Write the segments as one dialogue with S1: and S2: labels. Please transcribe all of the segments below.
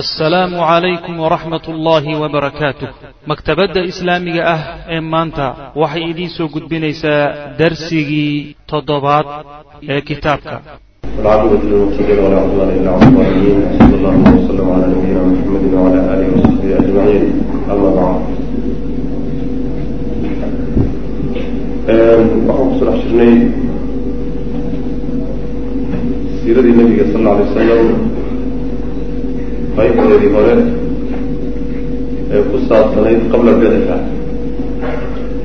S1: assalaamu calaykum waraxmat ullaahi wabarakaatuh maktabadda islaamiga ah ee maanta waxay idiin soo gudbinaysaa darsigii toddobaad ee kitaabka.
S2: Aa faydadeedii hore ee ku saabsanayd qabla badica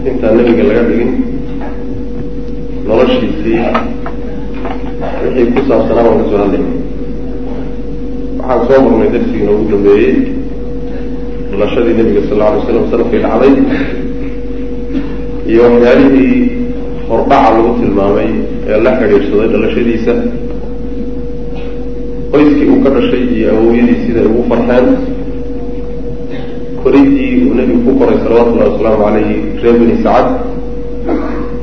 S2: intaan nebiga laga dhigin noloshiisii wixii ku saabsanaa baan ka soo hadlayna waxaan soo marnay darsigiina ugu dambeeyey dhalashadii nebiga sal alla alay slam salafkii dhacday iyo waxyaalihii hordhaca lagu tilmaamay ee la xidhiidhsaday dhalashadiisa qoyskii uu ka dhashay iyo awowyadii siday ugu farxeen. Koridii uu nebigu ku qoray salawatullahi wasalaamu calayhi reer beni sacad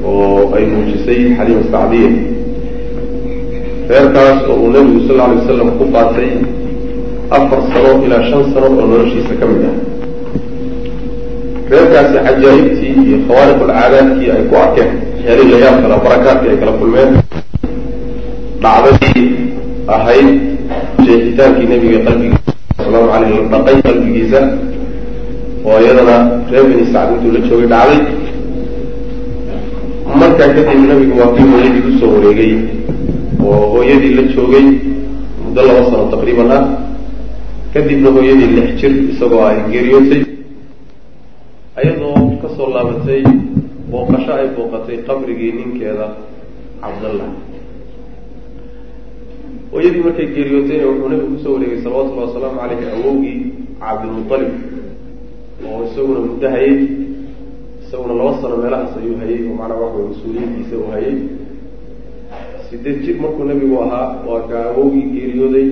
S2: oo ay muujisay xaliima sacdiya. Reerkaas oo uu nebigu sal alay wasalam ku qaatay afar sano ilaa shan sano oo noloshiisa ka mid ah. Reerkaasi cajaa'ibtii iyo khawaariq alcaadaadkii ay ku arkeen layaab kala barakaadkii ay kala kulmeen. Dhacdadii ahayd jeexitaankii nebiga qalbigiisa asalaamu caleyh la dhaqay qalbigiisa oo iyadana reer beni sacd intuu la joogay dhacday. Markaa kadib nebigu waa kii hooyadii u soo wareegay oo hooyadii la joogay muddo laba sano taqriiban ah. Kadibna hooyadii lix jir isagoo ay geeriyootay ayadoo ka soo laabatay booqasho ay booqatay qabrigii ninkeeda cabdallah hooyadii markay geeriyootayna wuxuu nabigu ku soo wareegay salawatullahi wasalaamu caleyhi awowgii cabdilmutalib oo isaguna muddo hayay isaguna laba sano meelahaas ayuu hayay oo macnaa waxa way mas'uuliyadiisa uu hayay. Sideed jir markuu nabigu ahaa waa ka awowgii geeriyooday.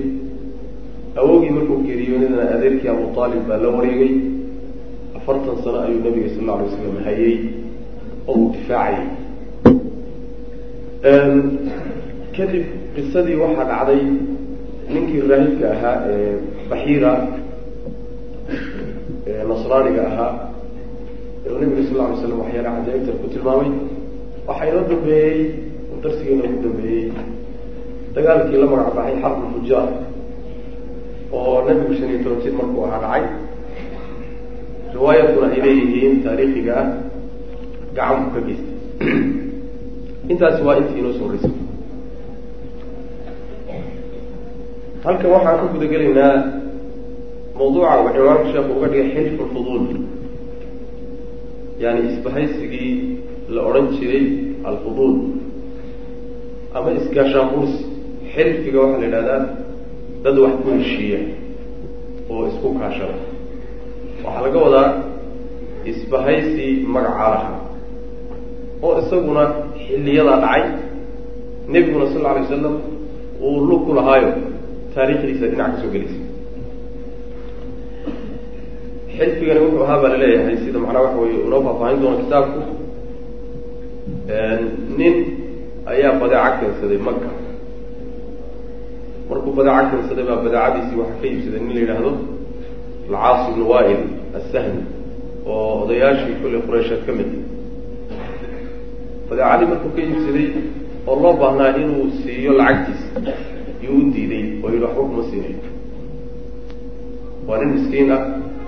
S2: Awowgii markuu geeriyoodayna adeerkii abu aalib baa la wareegay. Afartan sano ayuu nabiga sal alla alay slam hayay oo uu difaacayay. Kadib qisadii waxaa dhacday ninkii raahibka ahaa ee baxiira nasraaniga ahaa u nabiga sal alay slam waxyaala cajaa'ibtan ku tilmaamay. Waxaa inoo dambeeyey darsiga inoogu dambeeyey dagaalkii la magac baxay xarbu fujaar oo nabigu shan iyo toban jir markuu ahaa dhacay. Riwaayadkuna ay leeyihiin taariikhiga ah gacanku ka geystay intaasi waa intii inoo soo horeysay halkan waxaan ka guda gelaynaa mawduuca uu ciwaanka sheekhu uga dhigay xilfu lfuduul yani isbahaysigii la odhan jiray alfuduul. Ama isgaashaanqursi xilfiga waxaa la yidhahdaa dad wax ku heshiiya oo isku kaashada waxaa laga wadaa isbahaysi magacaa laha oo isaguna xilliyadaa dhacay nebiguna sal lla alay wasalam uu lug ku lahaayo taariikhdiisa dhinac ka soo gelaysa xilfigani wuxuu ahaa baa la leeyahay sida macnaa waxa weye unoo faahfaahin doona kitaabku. Nin ayaa badeeco keensaday maka markuu badeeco keensaday baa badeecadiisii waxaa ka iibsaday nin la yidhaahdo alcaas ibnu wail assahmi oo odayaashii kolley quraysheed ka mid. Badeecadii markuu ka iibsaday oo loo baahnaa inuu siiyo lacagtiisa yuu u diiday oo yidhi waxba kuma siinayo waa nin miskiin ah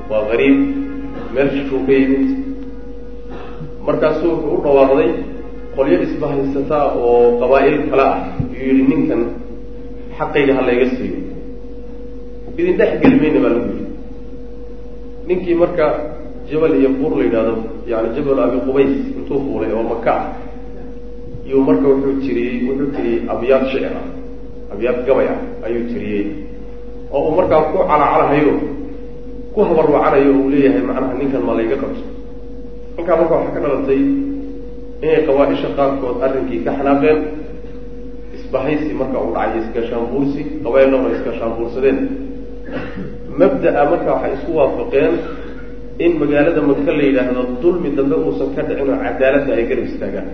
S2: waa qariib meel shishuu ka yimid. Markaasuu wuxuu u dhawaaqday qolyo isbahaysataa oo qabaa'il kale ah. Yuu yihi ninkan xaqayga ha layga siiyo idin dhex geli mayna baa lagu yidhi. Ninkii marka jabal iyo buur la yidhahdo yani jabal abi qubays intuu fuulay oo maka ah iyuu marka wuxuu tiriyey wuxuu tiriyey abyaad shicir ah abyaad gabay ah ayuu tiriyey oo uu markaa ku calacalahayo ku habarwacanayo uu leeyahay macnaha ninkan ma layga qabto. Halkaa marka waxaa ka dhalatay inay qabaa-isha qaarkood arrinkii ka xanaaqeen isbahaysi marka uu dhacay iskaashaanbuursi qabaylona iskaashaanbuursadeen mabda-a marka waxay isku waafaqeen in magaalada maka la yidhaahdo dulmi dambe uusan ka dhicin oo cadaaladda ay garab istaagaan.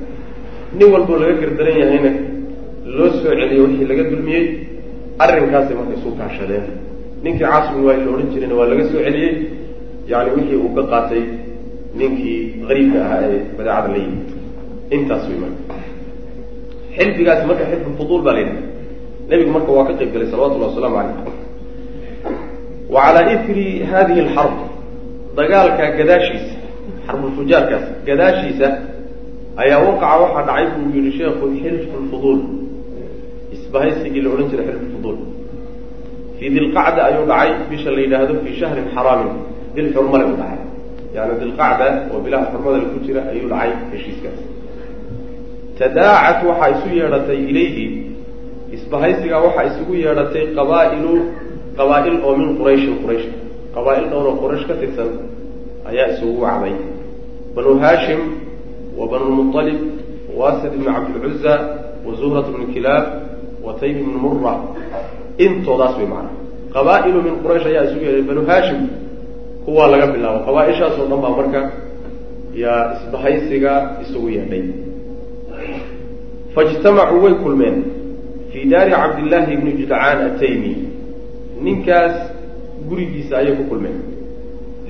S2: Nin walboo laga gardaran yahayna loo soo celiyo wixii laga dulmiyey arrinkaasay marka isu kaashadeen. Ninkii caasibin waa la odhan jirayna waa laga soo celiyey yani wixii uu ka qaatay ninkii qariibka ahaa ee badeecada la yimid. Intaas way marka. Xilfigaasi marka xilfu fuduul baa la yidhaha nebigu marka waa ka qayb galay salawatullahi wasalaamu calayh wa calaa ifri hadihi alxarb dagaalka gadaashiisa xarbulfujaarkaas gadaashiisa ayaa waqaca waxaa dhacay buu yihi sheekhu xilfu lfuduul isbahaysigii la odhan jiray xilfu fuduul. Fii dilqacda ayuu dhacay bisha la yidhaahdo fii shahrin xaraamin dil xurmale u dhacay. Yani dilqacda oo bilaha xurmadale ku jira ayuu dhacay heshiiskaas tadaacat waxaa isu yeedhatay ilayhi isbahaysigaa waxaa isugu yeedhatay qabaa'ilu qabaa-il oo min qurayshin quraysh. Qabaa-il oo quraysh ka tirsan ayaa isugu wacday. Banu haashim wa banu lmuطalib wasid ibnu cabdilcuza wa zuhrat bnu kilaab wa tayb ibnu mura intoodaas way macnaa qabaa-ilu min quraysh ayaa isugu yeedhay banu haashim kuwaa laga bilaabo qabaa-ishaasoo dhan baa marka yaa isbahaysiga isugu yeedhay faijtamacuu way kulmeen fii daari cabdillaahi ibni judcaan ataymi ninkaas gurigiisa ayay ku kulmeen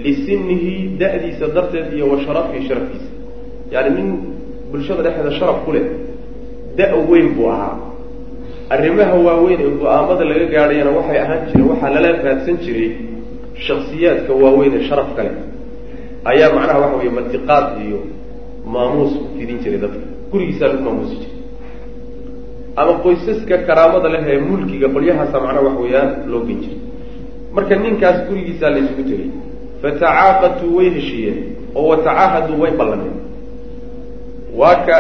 S2: lisinihi da-diisa darteed iyo wa sharafihi sharafkiisa yaani nin bulshada dhexeeda sharaf ku leh da- weyn buu ahaa arrimaha waaweyn ee go'aamada laga gaadhayana waxay ahaan jireen waxaa lala raadsan jiray shaksiyaadka waaweyn ee sharaf kale ayaa macnaha waxa weeye martiqaad iyo maamuus u fidin jiray dadka. Gurigiisaa lagu maamuusi jiray. Ama qoysaska karaamada leh ee mulkiga qolyahaasa macnaha wax weeyaan loo gen jiray. Marka ninkaas gurigiisaa la isugu tegay fatacaaqatuu way heshiiyeen oo watacaahaduu way ballameen waa ka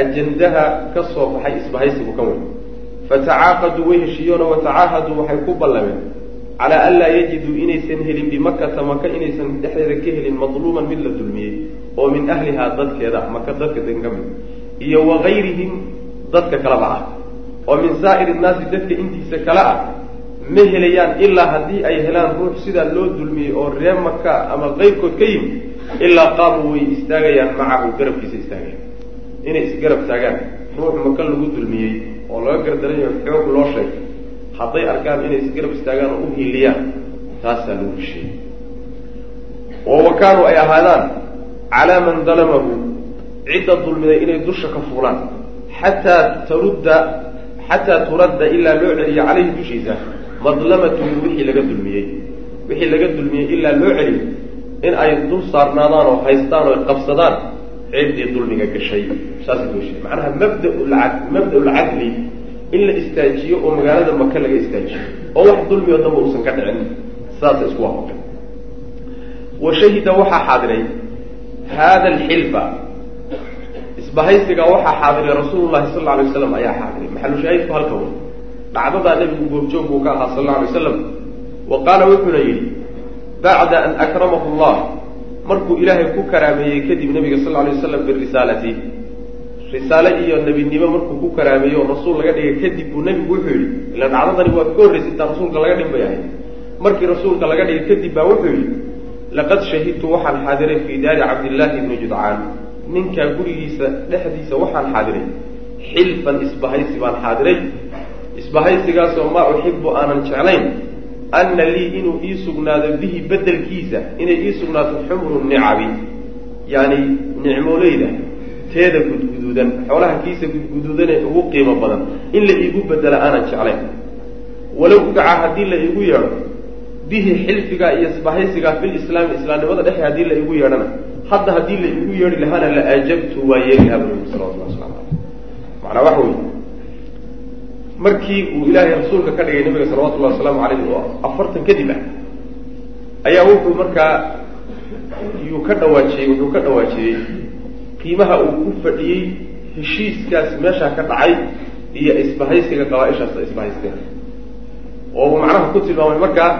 S2: ajandaha ka soo baxay isbahaysigu ka weyn fatacaaqaduu way heshiiyeen oo watacaahaduu waxay ku ballameen calaa an laa yajiduu inaysan helin bimakata maka inaysan dhexdeeda ka helin madluuman mid la dulmiyey oo min ahlihaa dadkeeda maka dadka degan ka mid iyo wagayrihim dadka kaleba ah oo min saa'iri nnaasi dadka intiisa kale ah ma helayaan ilaa haddii ay helaan ruux sidaa loo dulmiyey oo ree maka ama qayrkood ka yimid ilaa qaamuu way istaagayaan macahu garabkiisa istaagayaan inay isgarab taagaan ruux maka lagu dulmiyey oo laga gardaranayo xoog loo sheegay. Hadday arkaan inay isgarab istaagaan oo u hiiliyaan taasaa lagu hesheeyey oo wa kaanuu ay ahaadaan calaa man dalamahu cidda dulmiday inay dusha ka fuulaan xataa tarudda xataa turadda ilaa loo celiyo caleyhi dushiisa madlamatuhu wixii laga dulmiyey. Wixii laga dulmiyey ilaa loo celiyo in ay dul saarnaadaan oo haystaan oo qabsadaan ciddii dulmiga gashay saas loo sheegay. Macnaha mabda mabda-ulcadli in la istaajiyo oo magaalada maka laga istaajiyo oo wax dulmi oo damba uusan ka dhicin saasa isku waafaqay wa shahida waxaa xaadiray hada alxilfa isbahaysiga waxaa xaadiray rasuulu llahi sal la alay waslam ayaa xaadiray. Maxalushaahidku halka wey dhacdadaa nebigu goobjoog buu ka ahaa sal alla alay waslam wa qaala wuxuuna yidhi bacda an akramahu llah markuu ilaahay ku karaameeyey kadib nabiga sal alay waslam birisaalati risaale iyo nebinimo markuu ku karaameeyey oo rasuul laga dhigay kadib buu nebigu wuxuu yidhi ila dhacdadani waa ka horraysay intaan rasuulka laga dhin bay ahayd markii rasuulka laga dhigay kadib baa wuxuu yidhi laqad shahidtu waxaan xaadiray fii daari cabdillaahi ibni judcaan. Ninkaa gurigiisa dhexdiisa waxaan xaadiray. Xilfan isbahaysi baan xaadiray. Isbahaysigaasoo maa uxibu aanan jeclayn anna lii inuu ii sugnaado bihi bedelkiisa inay ii sugnaato xumru nicabi yaani nicmooleyda teeda gudguduudan xoolaha kiisa gudguduudan ee ugu qiimo badan in la iigu bedela aanan jeclayn walow ugaca haddii la iigu yeedho bihi xilfigaa iyo isbahaysigaa fil islaami islaamnimada dhexe haddii la iigu yeedhana hadda haddii la iigu yeedhi lahaana la aajabtu waa yeeli lahaa bu nabi salawatullah waslamu aleyh macnaa waxa wey markii uu ilaahay rasuulka ka dhigay nabiga salawatullahi wasalaamu calayh oo afartan kadib ah ayaa wuxuu markaa yuu ka dhawaajiyey wuxuu ka dhawaajiyey qiimaha uu ku fadhiyey heshiiskaas meeshaa ka dhacay iyo isbahaysiga qabaa-ishaas isbahaysteen oo uu macnaha ku tilmaamay markaa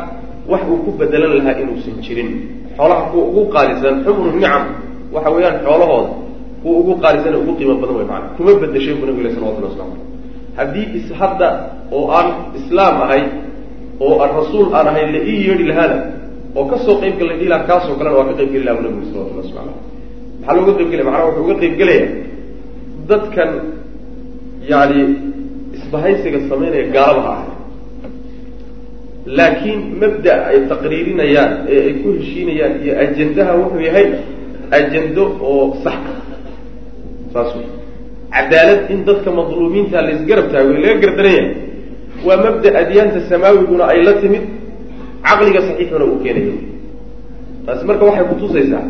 S2: wax uu ku bedelan lahaa inuusan jirin. Xoolaha kuwa ugu qaalisan xumru nicam waxa weeyaan xoolahooda kuwa ugu qaalisan ugu qiimo badan way maana kuma bedeshay bu nabigu salawatullah waslamu aleyh haddii is hadda oo aan islaam ahay oo aan rasuul aan ahay la ii yeedhi lahaana oo ka soo qayb gala dhiilaha kaasoo kalena waa ka qayb geli laha nabigu salawatullah waslamu aleyh maxaa looga qayb gelaya macnaha wuxuu uga qayb gelaya dadkan yani isbahaysiga samaynaya gaalabaha ahay laakiin mabda ay taqriirinayaan ee ay ku heshiinayaan iyo ajendaha wuxuu yahay ajendo oo sax. Saas wey cadaalad in dadka madluumiinta la isgarab taago laga gardaran yahay waa mabda adyaanta samaawiguna ay la timid caqliga saxiixuna uu keenayo taasi marka waxay kutusaysaa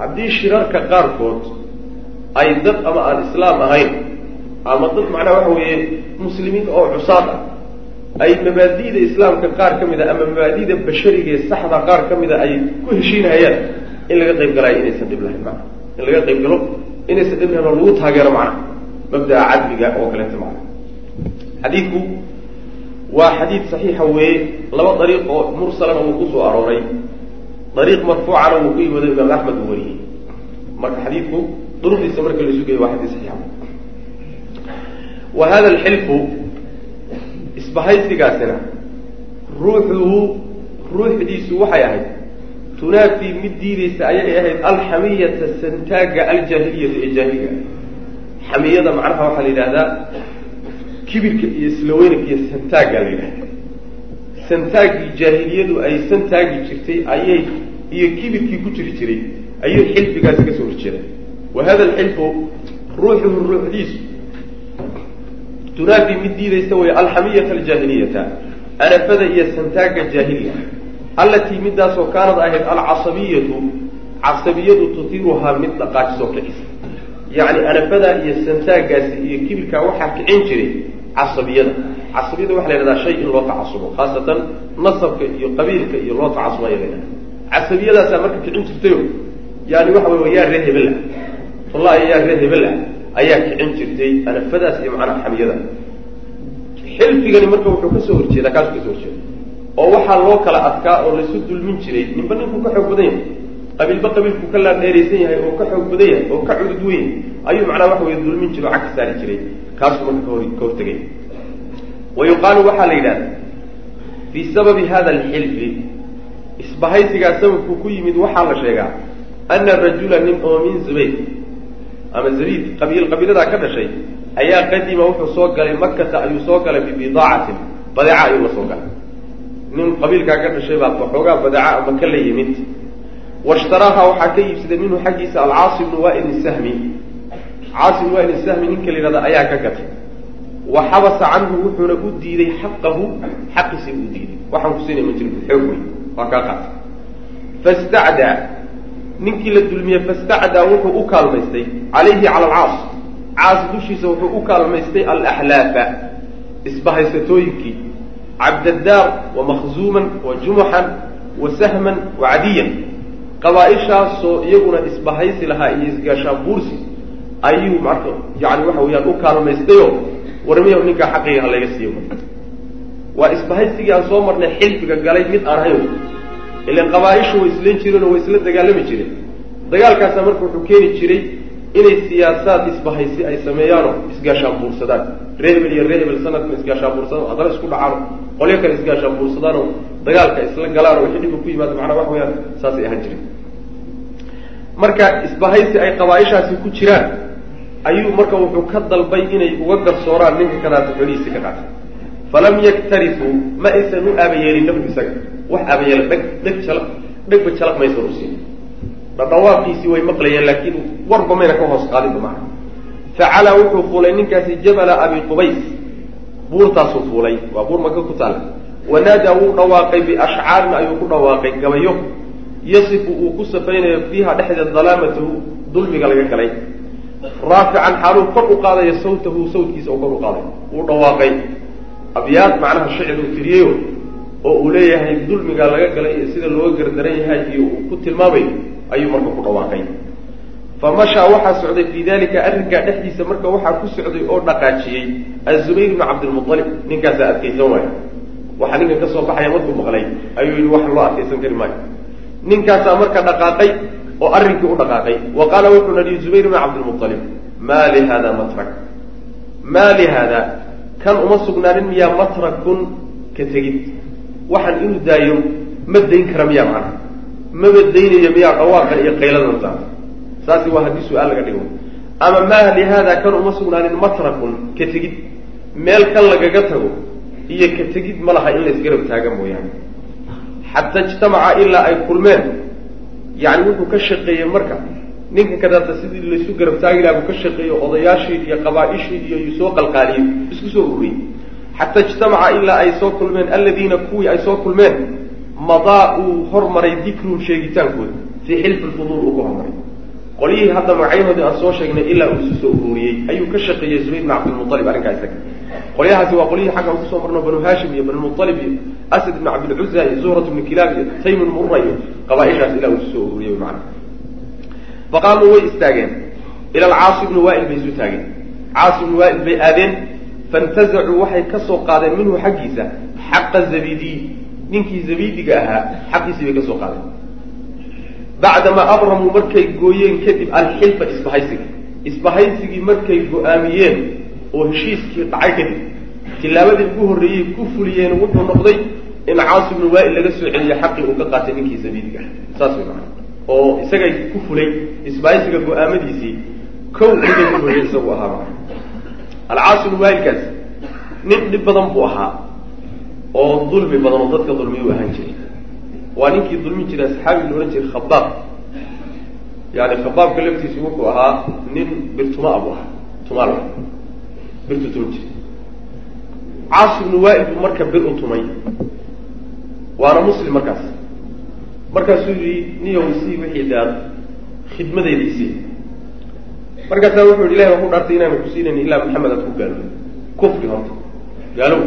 S2: haddii shirarka qaarkood ay dad ama aan islaam ahayn ama dad macnaha waxa weeye muslimiin oo cusaad ah ay mabaadi'da islaamka qaar ka mid a ama mabaadi'da bashariga ee saxda qaar ka mida ay ku heshiinhayaan in laga qayb galaayo inaysan dhib lahayn macna in laga qayb galo inaysan dhib lahayn oo lagu taageero macnaha mabda'a cadliga oo kaleeta macna. Xadiidku waa xadiid saxiixa weeye laba dariiq oo mursalana wuu ku soo arooray. Dariiq marfuucana wuu ku yimado imaam axmed uu wariyey. Marka xadiidku duruqdiisa marka la isu geeyo waa xadiid saxiixa. Wa hada alxilfu isbahaysigaasina ruuxuhu ruuxdiisu waxay ahayd tunaafii mid diideysa ayay ahayd alxamiyata santaagga aljaahiliyata ee jaahiliga xamiyada macnaha waxaa la yidhahdaa kibirka iyo islaweynanka iyo santaagga la yidhahda santaaggii jaahiliyadu ay santaagi jirtay ayay iyo kibirkii ku jiri jiray ayuu xilfigaasi ka soo horjeeda wa hada alxilfu ruuxuhu ruuxdiisu. Tunaafi mid diidaysa way alxamiyata aljaahiliyata anafada iyo santaagga jaahiliga allatii midaasoo kaanad ahayd alcasabiyatu casabiyadu tutiruhaa mid dhaqaajisoo kicisa. Yacni anafada iyo santaaggaasi iyo kibirkaa waxaa kicin jiray casabiyada. Casabiyada waxa la yhahdaa shay in loo tacasubo khaasatan nasabka iyo qabiilka iyo loo tacasubo aya la yhahda casabiyadaasaa marka kicin jirtayo yani waxa wey yaa ree hebel ah. Wallahi yaa ree hebel ah ayaa kicin jirtay anafadaas iyo macnaha xamiyada. Xilfigani marka wuxuu ka soo horjeedaa kaasuu ka soo horjeeda oo waxaa loo kala adkaa oo laisu dulmin jiray ninba ninkuu ka xoog badan yahay qabiilba qabiilkuu ka laadheeraysan yahay oo ka xoog badan yahay oo ka cudud weyn ayuu macnaha waxa wey dulmin jiray oo cagka saari jiray kaasuu marka ka hortegay wa yuqaalu waxaa la yidhahda fii sababi hada alxilfi. Isbahaysigaa sababku ku yimid waxaa la sheegaa ana rajula nin oo min zubayr. Ama zabiid qabiil qabiiladaa ka dhashay ayaa qadima wuxuu soo galay makata ayuu soo galay bibidaacatin badeeca ayuu la soo galay nin qabiilkaa ka dhashay baa waxoogaa badeeca maka la yimid. Washtaraaha waxaa ka iibsaday minhu xaggiisa alcaasi bnu wail sahmi caasi bnu wail sahmi ninka la yihahda ayaa ka gatay. Wa xabasa canhu wuxuuna u diiday xaqahu xaqiisa u diiday. Waxaan kusiinay ma jiro xoog wey waa kaa qaatay. Fastacdaa ninkii la dulmiyey fastacdaa wuxuu u kaalmaystay calayhi cala alcaas. Caas dushiisa wuxuu u kaalmaystay alaxlaafa isbahaysatooyinkii cabdadaar wa makhzuuman wa jumuxan wa sahman wa cadiyan qabaa-ishaasoo iyaguna isbahaysi lahaa iyo isgaashaan buursi ayuu marka yani waxa weeyaan u kaalmaystayo warmiyahu ninkaa xaqiga ha laga siiyo waa isbahaysigii aan soo marnay xilfiga galay mid aan ahayn ilan qabaa-ishu way islan jireen oo way isla dagaalami jireen dagaalkaasa marka wuxuu keeni jiray inay siyaasaad isbahaysi ay sameeyaanoo isgaashaan buursadaan ree hebel iyo ree hebel sanadka isgaashaan buursadaan haddana isku dhacaano qolyo kale isgaashaan buursadaanoo dagaalka isla galaan oo wixii dhibka ku yimaado macnaa waxa weyaan saasay ahaan jireen marka isbahaysi ay qabaa-ishaasi ku jiraan ayuu marka wuxuu ka dalbay inay uga garsooraan ninka kadaata xolihiisi ka qaatay. Falam yaktarifuu ma aysan u aabayeelin nafku isaga. Wax aabayeela dheg dheg jala dhegba jalaq maysan usiin dhadhawaaqiisii way maqlayeen laakiin warba mayna ka hoos qaadinba maca facalaa wuxuu fuulay ninkaasi jabala abi qubays buurtaasuu fuulay. Waa buur maka ku taala wanaadaa wuu dhawaaqay biashcaarin ayuu ku dhawaaqay gabayo. Yasifu uu ku safaynayo fiiha dhexdeed dalaamatahu dulmiga laga galay. Raafican xaaluu kor u qaadayo sawtahu sawtkiisa oo kor u qaaday. Wuu dhawaaqay. Abyaad macnaha shicir uu tiriyeyo oo uu leeyahay dulmiga laga galay iyo sida looga gardaran yahay iyo uu ku tilmaamayo ayuu marka ku dhawaaqay fa mashaa waxaa socday fii dalika arrinkaa dhexdiisa marka waxaa ku socday oo dhaqaajiyey azubayr bnu cabdilmualib ninkaasaa adkaysan waayo. Waxaa ninkan ka soo baxaya markuu maqlay ayuu yihi wax loo adkaysan kari maayo. Ninkaasaa marka dhaqaaqay oo arrinkii u dhaqaaqay. Wa qaala wuxuu nahi zubayr bnu cabdilmualib maa li hada matrak? Maa li haada? Kan uma sugnaanin miyaa matrakun ka tegid? Waxaan inuu daayo ma dayn kara miyaa macnaha maba daynayo miyaa dhawaaqan iyo qayladan saa saasi waa haddii su'aal laga dhigo. Ama maa li haada kan uma sugnaanin matrakun ka tegid. Meel kan lagaga tago iyo ka tegid ma laha in la isgarab taaga mooyaane. Xataa ijtamaca ilaa ay kulmeen yani wuxuu ka shaqeeyey marka ninka kadaata sidii laysu garab taagi buu ka shaqeeyo odayaashii iyo qabaa-ishii iyo yu soo qalqaaliyey isku soo ururiyey. Xataa ijtamaca ilaa ay soo kulmeen aladiina kuwii ay soo kulmeen madaa uu hormaray dikruhum sheegitaankooda fii xilfi lfuduul uu ka hormaray qolyihii hadda magacyahoodii aan soo sheegnay ilaa uu isu soo ururiyey ayuu ka shaqeeyey zubayr bn cabdilmualib arrinkaa isaga qolyahaasi waa qolyihii xaggan ku soo marno banu hashim iyo banulmualib iyo asad ibn cabdilcuza iyo zuhrat ibni kilaab iyo taymun murra iyo qabaa-ishaas ilaa uu isu soo ururiyey macana faqaamuu way istaageen. Ila alcaasi ibni waail bay isu taageen. Caasi ibni waail bay aadeen faintazacuu waxay ka soo qaadeen minhu xaggiisa xaqa zabidiy ninkii zabidiga ahaa xaqiisii bay ka soo qaadeen bacdamaa abramuu markay gooyeen kadib alxilfa isbahaysiga isbahaysigii markay go'aamiyeen oo heshiiskii dhacay kadib tilaabadii ugu horreeyey ku fuliyeen wuxuu noqday in caasi ibnu waail laga soo celiyo xaqii uu ka qaatay ninkii zabidiga ah saas way macana oo isagay ku fulay isbahaysiga go'aamadiisii kow ku fulay isagu ahaa macana alcaasi ibnu waailkaas nin dhib badan buu ahaa oo dulmi badan oo dadka dulmiyuu ahaan jiray waa ninkii dulmin jiray asxaabi la odhan jiray khabaab. Yani khabaabka laftiisu wuxuu ahaa nin birtuma buu ahaa tumaal birtu tuman jiray. Caas ibnu waail buu marka bir u tumay. Waana muslim markaas. Markaasuu yihi niyow isii wixii daad khidmadeyda isii markaasaa wuxuu yihi ilahi waan ku dhaartay inaanu kusiinayn ilaa maxamed aad ku gaalo kufri horta. Gaalow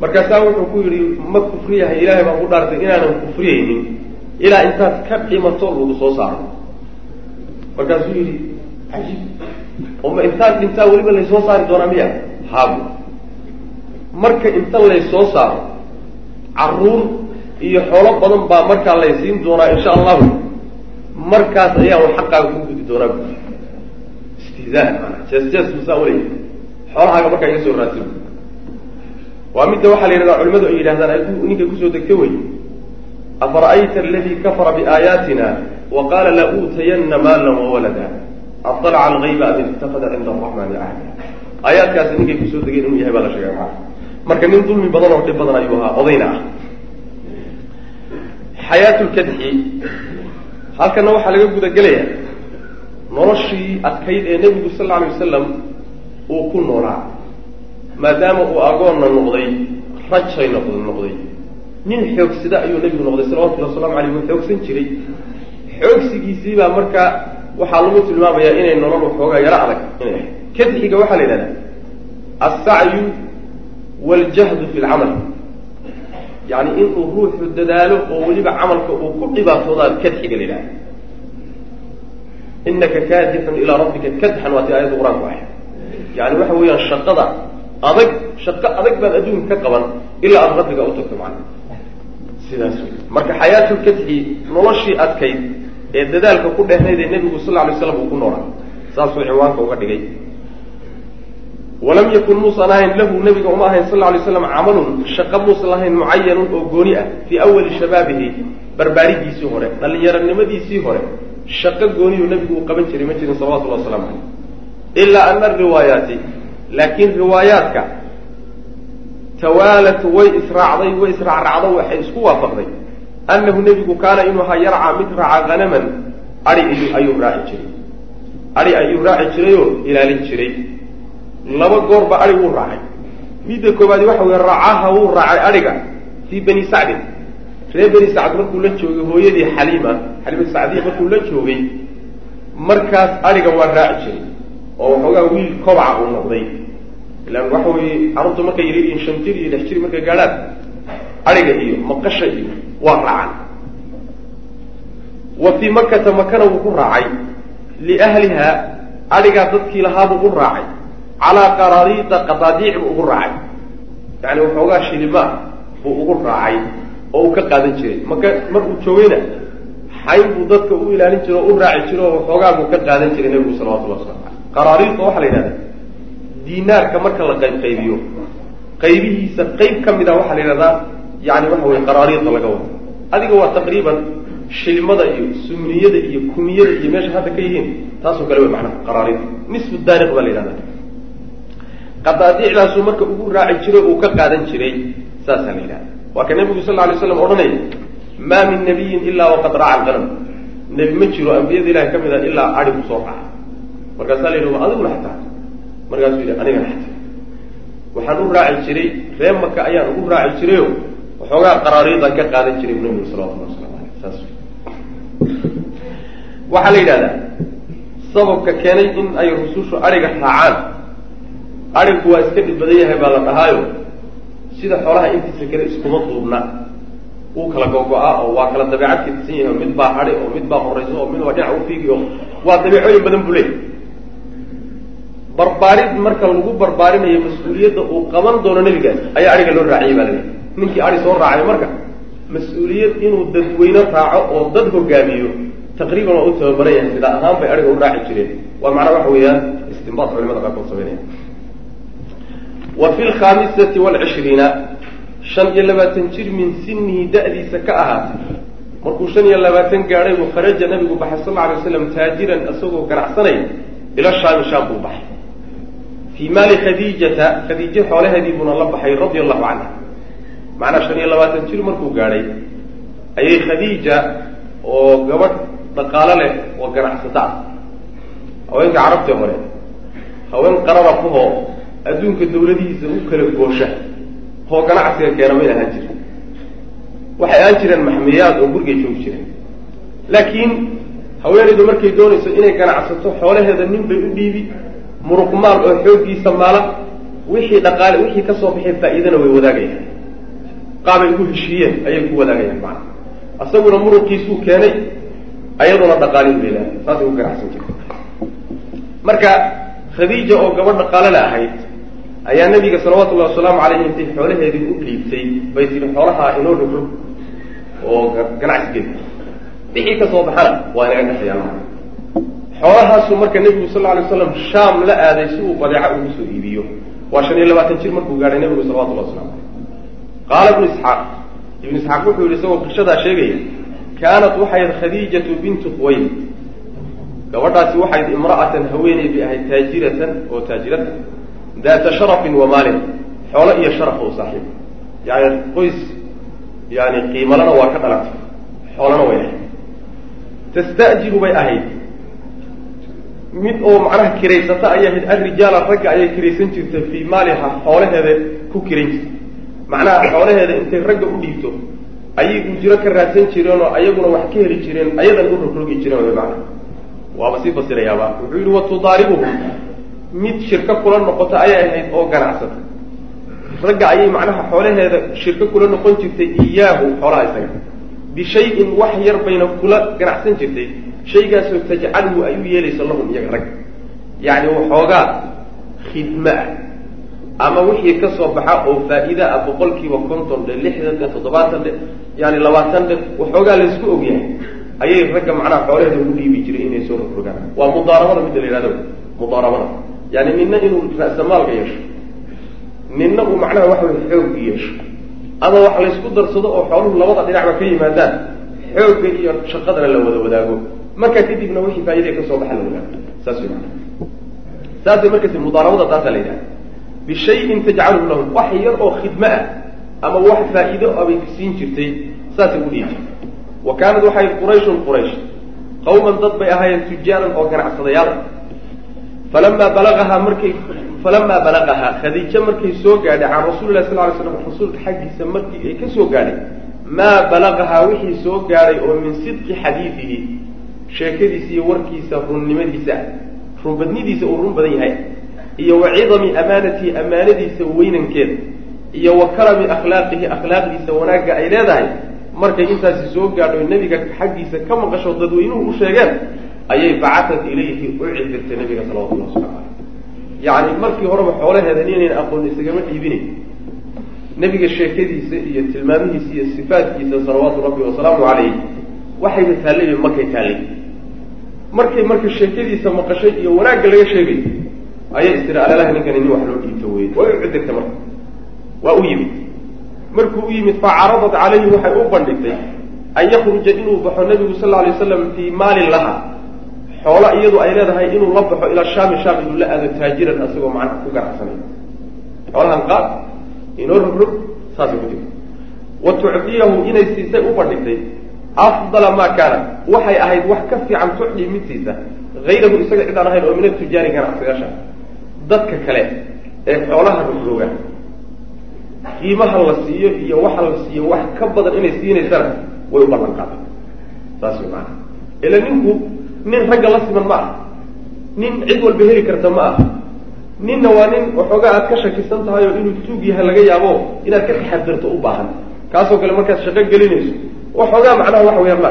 S2: markaasaa wuxuu ku yidhi ma kufriyahay ilaahay baan ku dhaartay inaanan kufriyaynin ilaa intaad ka dhimato lagu soo saaro. Markaasuu yidhi cajiib oma intaad dhintaa weliba laysoo saari doonaa miya haabu marka inta laysoo saaro carruur iyo xoolo badan baa markaa laysiin doonaa insha allahu. Markaas ayaan wa xaqaaga ku gudi doonaa. Bu istihzaa maanaa jees jees musaa waley xoolahaaga markaa iga soo raadsin waa midda waxaa la yidhahdaa culimadu ay yidhahdaan ay ninkay ku soo degta wey afara'ayta aladii kafara biaayaatina wa qaala la uutayanna maalan wawalada aطalaca algayba am ittakada cinda araxmani ahda aayaadkaasi ninkay ku soo degeen inuu yahay baa la sheegay maa marka nin dulmi badan oo dhib badan ayuu ahaa odayna ah. Xayaatu lkadxi halkana waxaa laga guda gelaya noloshii adkayd ee nebigu sal alla alay wasalam uu ku noolaa maadaama uu agoonna noqday rajay noqd noqday. Nin xoogsida ayuu nebigu noqday salawatullhi waslamu aleyh wuu xoogsan jiray. Xoogsigiisii baa marka waxaa lagu tilmaamayaa inay nolol waxoogaa yaro adag inay ahayd. Kadxiga waxaa la yidhahdaa alsacyu waljahdu fi lcamal yani inuu ruuxu dadaalo oo weliba camalka uu ku dhibaatoodaa kadxiga la yidhahda inaka kaadixun ilaa rabbika kadxan waa ti aayadda qur'aanku ahay yani waxa weeyaan shaqada adag shaqo adag baad adduunka ka qaban ilaa aada rabbiga u tagto macana sidaas wey marka xayaatulkadxi noloshii adkayd ee dadaalka ku dheehnayd ee nebigu sal alay slam uu ku noolaa saasuu ciwaanka uga dhigay. Walam yakun muusan ahayn lahu nabiga uma ahayn sal lay slam camalun shaqo muusan lahayn mucayanun oo gooni ah fii awali shabaabihi barbaarigiisii hore dhallinyaronimadiisii hore shaqo gooniyuu nabigu uu qaban jiray ma jirin salawatullahi waslamu caleyh ilaa ana ariwaayaati laakiin riwaayaadka tawaalat way israacday way israacraacdo waxay isku waafaqday annahu nebigu kaana inuu ahaa yarca mid raaca hanaman ai ayuu raaci jiray. Ai ayuu raaci jirayoo ilaalin jiray. Laba goorba ai wuu raacay. Midda koobaadi waxa weye raacaha wuu raacay aiga fii bani sacdin. Reer bani sacd markuu la joogay hooyadii xaliima xaliimatu sacdiya markuu la joogay markaas aiga waa raaci jiray oo waxoogaa wiil kobaca uu noqday. Ilaan waxa weye carruurta markay yariin shan jir iyo lix jir markay gaadhaan aiga iyo maqasha iyo waa raacan wa fii makata makana wuu ku raacay. Liahliha aigaa dadkii lahaabuu u raacay. Calaa qaraariida qadaadiic buu ugu raacay. Yani waxoogaa shilimaa buu ugu raacay oo uu ka qaadan jiray. Maka markuu joogayna xayn buu dadka u ilaalin jiro o u raaci jiro oo waxoogaa buu ka qaadan jiray nebigu salawatullah waslamu aleyh qaraariidka waxaa la yidhahda diinaarka marka la qayb qaybiyo qaybihiisa qayb ka mid a waxaa la yidhahdaa yani waxa weye qaraariidda laga wado. Adiga waa taqriiban shilmada iyo sumniyada iyo kumiyada iyo meesha hadda ka yihiin taasoo kale wey macnaha qaraariid nisfu daariq baa la yidhahda qadaadiicdaasuu marka ugu raaci jiray uu ka qaadan jiray saasaa la yidhaha waa ka nebigu sal alay slam odhanaya maa min nabiyin ilaa waqad raaca alqanam nebi ma jiro ambiyada ilahi ka mid a ilaa adigu soo raaca markaasaa la yidhi ma adiguna xataa markaasuu yidhi anigana xataa waxaan u raaci jiray ree maka ayaan ugu raaci jirayo waxoogaa qaraariidaan ka qaadan jiray nabigu salawatullah waslamu aleyh saas. Waxaa la yidhahdaa sababka keenay in ay rusushu adhiga raacaan adhigku waa iska dhib badan yahay baa la dhahaayo sida xoolaha intiisa kale iskuma duubna. Uu kala gogo-a oo waa kala dabeecad kadisan yahay oo mid baa hadhi oo mid baa horayso oo mid baa dhinac ufiigi oo waa dabeecooyin badan buu leeyahy barbaarid marka lagu barbaarinayo mas'uuliyadda uu qaban doono nebigaas ayaa adhiga loo raaciyay baa laga ninkii adhi soo raacay marka mas'uuliyad inuu dadweyne raaco oo dad hogaamiyo taqriiban waa u tababaran yahay sidaa ahaan bay adhiga u raaci jireen. Waa macnaa waxa weeyaan istinbaad culimada qaarkood sameynaya. Wa fi lkhamisati waalcishriina shan iyo labaatan jir min sinihi da-diisa ka ahaatay markuu shan iyo labaatan gaadhay buu kharaja nabigu baxay sal alay waslam taajiran isagoo ganacsanaya ila shaami shaam buu baxay fii maali khadiijata khadiijo xoolaheedii buuna la baxay radia allahu canha macnaa shan iyo labaatan jir markuu gaadhay ayay khadiija oo gabadh dhaqaalo leh oo ganacsata. Ah haweenka carabtee hore haween qarara kuhoo adduunka dawladihiisa u kala goosha hoo ganacsiga keena may ahaan jirin waxay ahaan jireen maxmiyaad oo gurigay joogi jireen. Laakiin haweenaydu markay doonayso inay ganacsato xoolaheeda nin bay u dhiibi muruqmaal oo xooggiisa maala wixii dhaqaale wixii ka soo baxay faa'iidana way wadaagayaan. Qaabay ugu heshiiyeen ayay ku wadaagayaan macana asaguna muruqiisuu keenay ayaduna dhaqaalin bay leedahay. Saasay ku ganacsan jirta marka khadiija oo gabadh dhaqaalele ahayd ayaa nabiga salawatullahi wasalaamu caleyhi intay xoolaheedii u dhiibtay bay tihi xoolaha inoo rogrog oo ganacsi geli wixii ka soo baxana waa inaga dhexayaan xoolahaasuu marka nebigu sal alay slam shaam la aaday si uu badeeco ugu soo iibiyo. Waa shan iyo labaatan jir markuu gaadhay nebigu salawatullah waslamu caleyh qaala ibnu isxaaq. Ibnu isxaaq wuxuu yihi isagoo qishadaa sheegaya kaanat waxayd khadiijatu bintu khuwaylid gabadhaasi waxayd imra'atan haweeney bay ahayd taajiratan oo taajirata daata sharafin wa maalin xoolo iyo sharafa u saaxiib. Yani qoys yani qiimalana waa ka dhalatay xoolana way ahayd. Tasta'jiru bay ahayd mid oo macnaha kiraysata ayay ahayd alrijaala ragga ayay kiraysan jirtay fii maaliha xoolaheeda ku kirayn jirtay. Macnaha xoolaheeda intay ragga u dhiibto ayay ujiro ka raadsan jireen oo ayaguna wax ka heli jireen ayadan u rogrogi jireen wy macna waaba sii fasirayaaba wuxuu yihi watudaaribuhum mid shirko kula noqota ayay ahayd oo ganacsata. Ragga ayay macnaha xoolaheeda shirko kula noqon jirtay iyaahu xoolaha isaga. Bishayin wax yar bayna kula ganacsan jirtay shaygaasoo tajcaluhu ay u yeelayso lahum iyaga rag. Yacni waxoogaa khidme ah. Ama wixii ka soo baxa oo faa-iida ah boqol kiiba konton dhe lixdan dhe toddobaatan dhe yani labaatan dhe waxoogaa laysku ogyahay ayay ragga macnaha xoolaheeda ugu dhiibi jiray inay soo rogrogaan waa mudaarabada midda la yihahdo mudaarabada. Yani nina inuu ra'samaalka yeesho nina uu macnaha waxa way xoog yeesho ama wax laysku darsado oo xooluhu labada dhinacba ka yimaadaan xoogga iyo shaqadana la wada wadaago markaa kadibna wixii faa'iidee ka soo baxa la saasay markasi mudaarabada taasaa la yidhaha bishayin tajcaluhu lahum wax yar oo khidme ah ama wax faa'iido abay siin jirtay saasay u dhiibi. Wa kaanad waxay qurayshun quraysh qawman dad bay ahaayeen tujaaran oo ganacsadayaal. Falamaa balagahaa markay falamaa balagahaa khadiijo markay soo gaadhay can rasuli lah sal ly slam rasuulka xaggiisa markii ay ka soo gaadhay maa balagahaa wixii soo gaadhay oo min sidqi xadiidihi sheekadiisa iyo warkiisa runnimadiisa runbadnidiisa uu run badan yahay iyo wa cidami amaanatihi amaanadiisa weynankeeda iyo wa karami akhlaaqihi akhlaaqdiisa wanaagga ay leedahay. Markay intaasi soo gaadho nebiga xaggiisa ka maqasho dadweynuhu u sheegeen ayay bacatat ilayhi u cidirtay nabiga salawatullah waslamu caleyh yacni markii horeba xoolaheeda ninayn aqoon isagama dhiibinayn nebiga sheekadiisa iyo tilmaamihiisa iyo sifaatkiisa salawaatu rabbi wasalaamu calayh waxayba taallay markay taallay markay marka sheekadiisa maqashay iyo wanaagga laga sheegay ayay istiri alalaha ninkani nin wax loo dhiibto wey way u cidirtay marka. Waa u yimid. Markuu u yimid facaradat calayhi waxay u bandhigtay an yakruja inuu baxo nabigu sal lla alay waslam fii maalin laha. Xoolo iyadu ay leedahay inuu la baxo ilaa shaami shaam inuu la aado taajiran asagoo macnaha ku ganacsanay xoolahan qaad inoo rogrog saasay ku tiri wa tucdiyahu inay siisay u bandhigtay afdala maa kaana waxay ahayd wax ka fiican tucdi mid siisa hayrahu isaga cidaan ahayn oo min atujaari ganacsiyaasha dadka kale ee xoolaha rogroga qiimaha la siiyo iyo waxa la siiyo wax ka badan inay siinaysana way u ballan qaaday saas way maana ila ninku nin ragga la siman ma ah. Nin cid walba heli karta ma ah. Ninna waa nin waxoogaa aad ka shakisan tahay oo inuu tuug yahay laga yaabo inaad ka taxadirto u baahan. Kaasoo kale markaad shaqo gelinayso waxoogaa macnaha waxa weyaan ma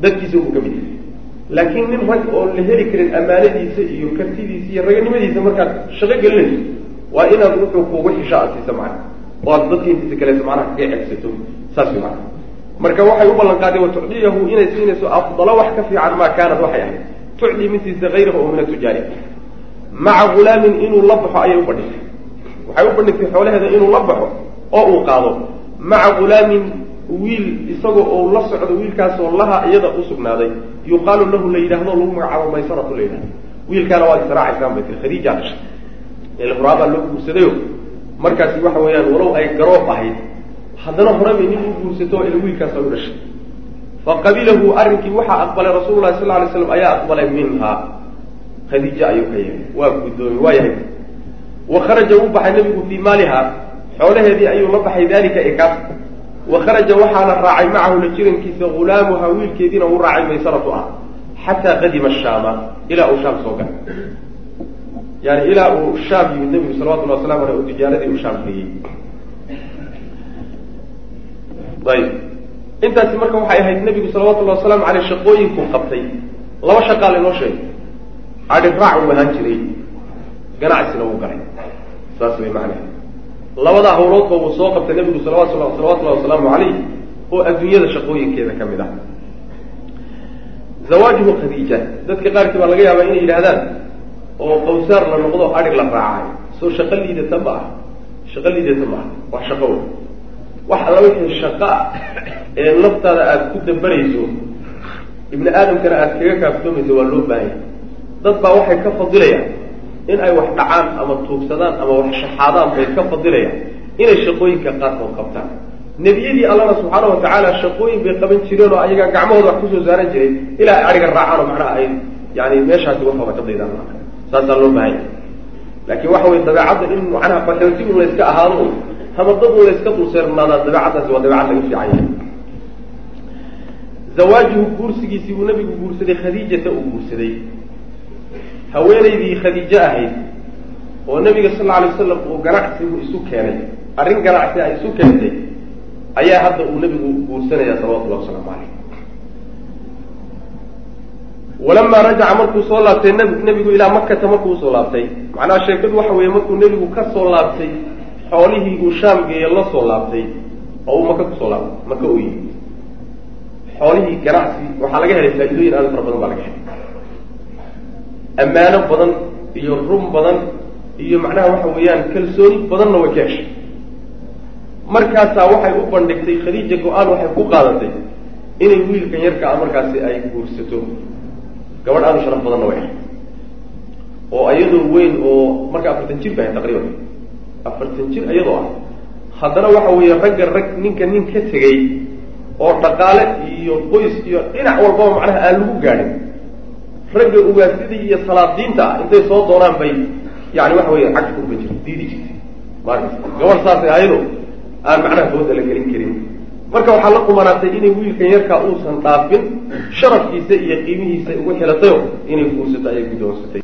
S2: dadkiisa ubu ka mid yahay laakiin nin rag oo la heli karin ammaanadiisa iyo kartidiisa iyo raganimadiisa markaad shaqo gelinayso waa inaad wuxuu kuugu xisha aad siisa macna oo aad dadka intiisa kaleeto macnaha kaga cegsato saas way macna marka waxay u ballan tucdiyahu inay siinayso afdalo wax ka fiican maa kaanad waxay ahayd tucdii mid siisa hayrahu oo min atujaari maca hulaamin inuu la baxo ayay u bandhigtay waxay u bandhigtay xoolaheeda inuu la baxo oo uu qaado maca hulaamin wiil isagoo oo la socdo wiilkaasoo laha iyada u sugnaaday. Yuqaalu lahu la yidhaahdo lagu magacaabo maysaratu la yidhahdo wiilkaana waad israacaysaan bay tii khadiijaa dhashay ilhuraabaa loo guursadayo markaasi waxa weeyaan walow ay garoob ahayd. Haddana hore bay nin u guursato ila wiilkaasa u dhashay. Faqabilahu arrinkii waxaa aqbalay rasuulu lahi sal lla alay slam ayaa aqbalay minhaa khadiija ayuu ka yeelay waa guddoomi waa yahay. Wa kharaja wuu baxay nebigu fii maaliha. Xoolaheedii ayuu la baxay dalika ekaas wa kharaja waxaana raacay macahu la jirankiisa hulaamuha wiilkeediina uu raacay maysaratu ah xataa qadima shaama ilaa uu shaam soo galay yani ilaa uu shaam yimid nebigu salawatullah waslamu aleyh u tijaaradii uu shaam geeyey. Ayib. Intaasi marka waxay ahayd nebigu salawatullahi wasalaamu aleyh shaqooyinkuu qabtay. Laba shaqaa laynoo sheegay. Adhi raac uu ahaan jiray. Ganacsina wuu galay. Saas way macnaha labadaa hawloodba wuu soo qabtay nebigu salawat salawatullahi wasalaamu calayh oo adduunyada shaqooyinkeeda ka mid ah. Zawaajuhu khadiija dadka qaarkii baa laga yaabaa inay yidhahdaan oo qawsaar la noqdo adhig la raacay. Soo shaqo liidata ma ah. Shaqo liidata ma ah. Wax shaqo wey wax alla wixii shaqo ah ee naftaada aada ku dambarayso ibni aadamkana aada kaga kaaftoomayso waa loo baahanya dad baa waxay ka fadilayaan in ay wax dhacaan ama tuugsadaan ama wax shaxaadaan bay ka fadilayaan inay shaqooyinka qaarkood qabtaan. Nebiyadii allana subxaana wa tacaala shaqooyin bay qaban jireen oo ayagaa gacmahooda wax ku soo saaran jiray ilaa ay adhiga raacaan oo macnaha ay yani meeshaasi waxooda ka daydaan. Saasaa loo baahanya. Laakiin waxa weye dabeecadda in macnaha un layska ahaado un layska dulseernaadaa dabeecaddaasi waa dabeecad laga fiican yahay zawaajuhu guursigiisii uu nabigu guursaday khadiijata uu guursaday haweenaydii khadiijo ahayd oo nabiga sal alay wasalam uu ganacsigu isu keenay arrin ganacsi ay isu keentay ayaa hadda uu nabigu guursanaya salawatullahi wasalaamu caleyh walamaa rajaca markuu soo laabtay nebigu ilaa makata markuu u soo laabtay macnaha sheekadu waxa weeye markuu nebigu ka soo laabtay xoolihii uu shaam geeye la soo laabtay oo uu maka ku soo laabtay maka u yimid. Xoolihii ganacsi waxaa laga helay faa-idooyin aada fara badan baa laga helay ammaano badan iyo run badan iyo macnaha waxa weeyaan kalsooni badanna way ka heshay markaasaa waxay u bandhigtay khadiija go'aan waxay ku qaadatay inay wiilkan yarka ah markaasi ay guursato. Gabadh aada u sharaf badanna way ahayd. Oo iyadoo weyn oo marka afartan jir ba ahayd taqriiban. Afartan jir iyadoo ah. Haddana waxa weeye ragga rag ninka nin ka tegey oo dhaqaale iyo qoys iyo dhinac walbaba macnaha aan lagu gaadhin ragga ugaasida iyo salaadiinta ah intay soo doonaan bay yani waxa weeye cagta kurban jirta diidi jirtay markas gabadh saasay ayado aan macnaha dooda la gelin karin. Marka waxaa la qumanaatay inay wiilkan yarkaa uusan dhaafin sharafkiisa iyo qiimihiisa ugu xilatayo inay guursato ayay guddoonsatay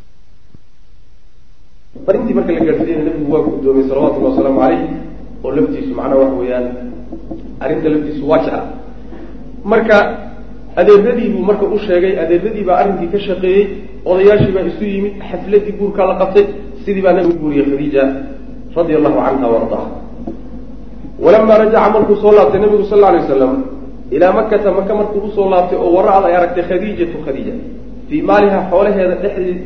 S2: farintii marka la gaadhsiiyana nabigu waa guddoomiyey salawatullahi wasalaamu caleyh oo laftiisu macnaha waxa weeyaan arrinta laftiisu waa jecla marka adeeradii buu marka u sheegay adeeradii baa arrinkii ka shaqeeyey odayaashii baa isu yimid xafladii guurkaa la qabtay sidii baa nabigu guuriyey khadiija radia allahu canha waardaha walamaa rajaca markuu soo laabtay nabigu sal lla alay waslam ilaa makata maka markuu u soo laabtay oo waracad ay aragtay khadiijatu khadiija fii maaliha xoolaheeda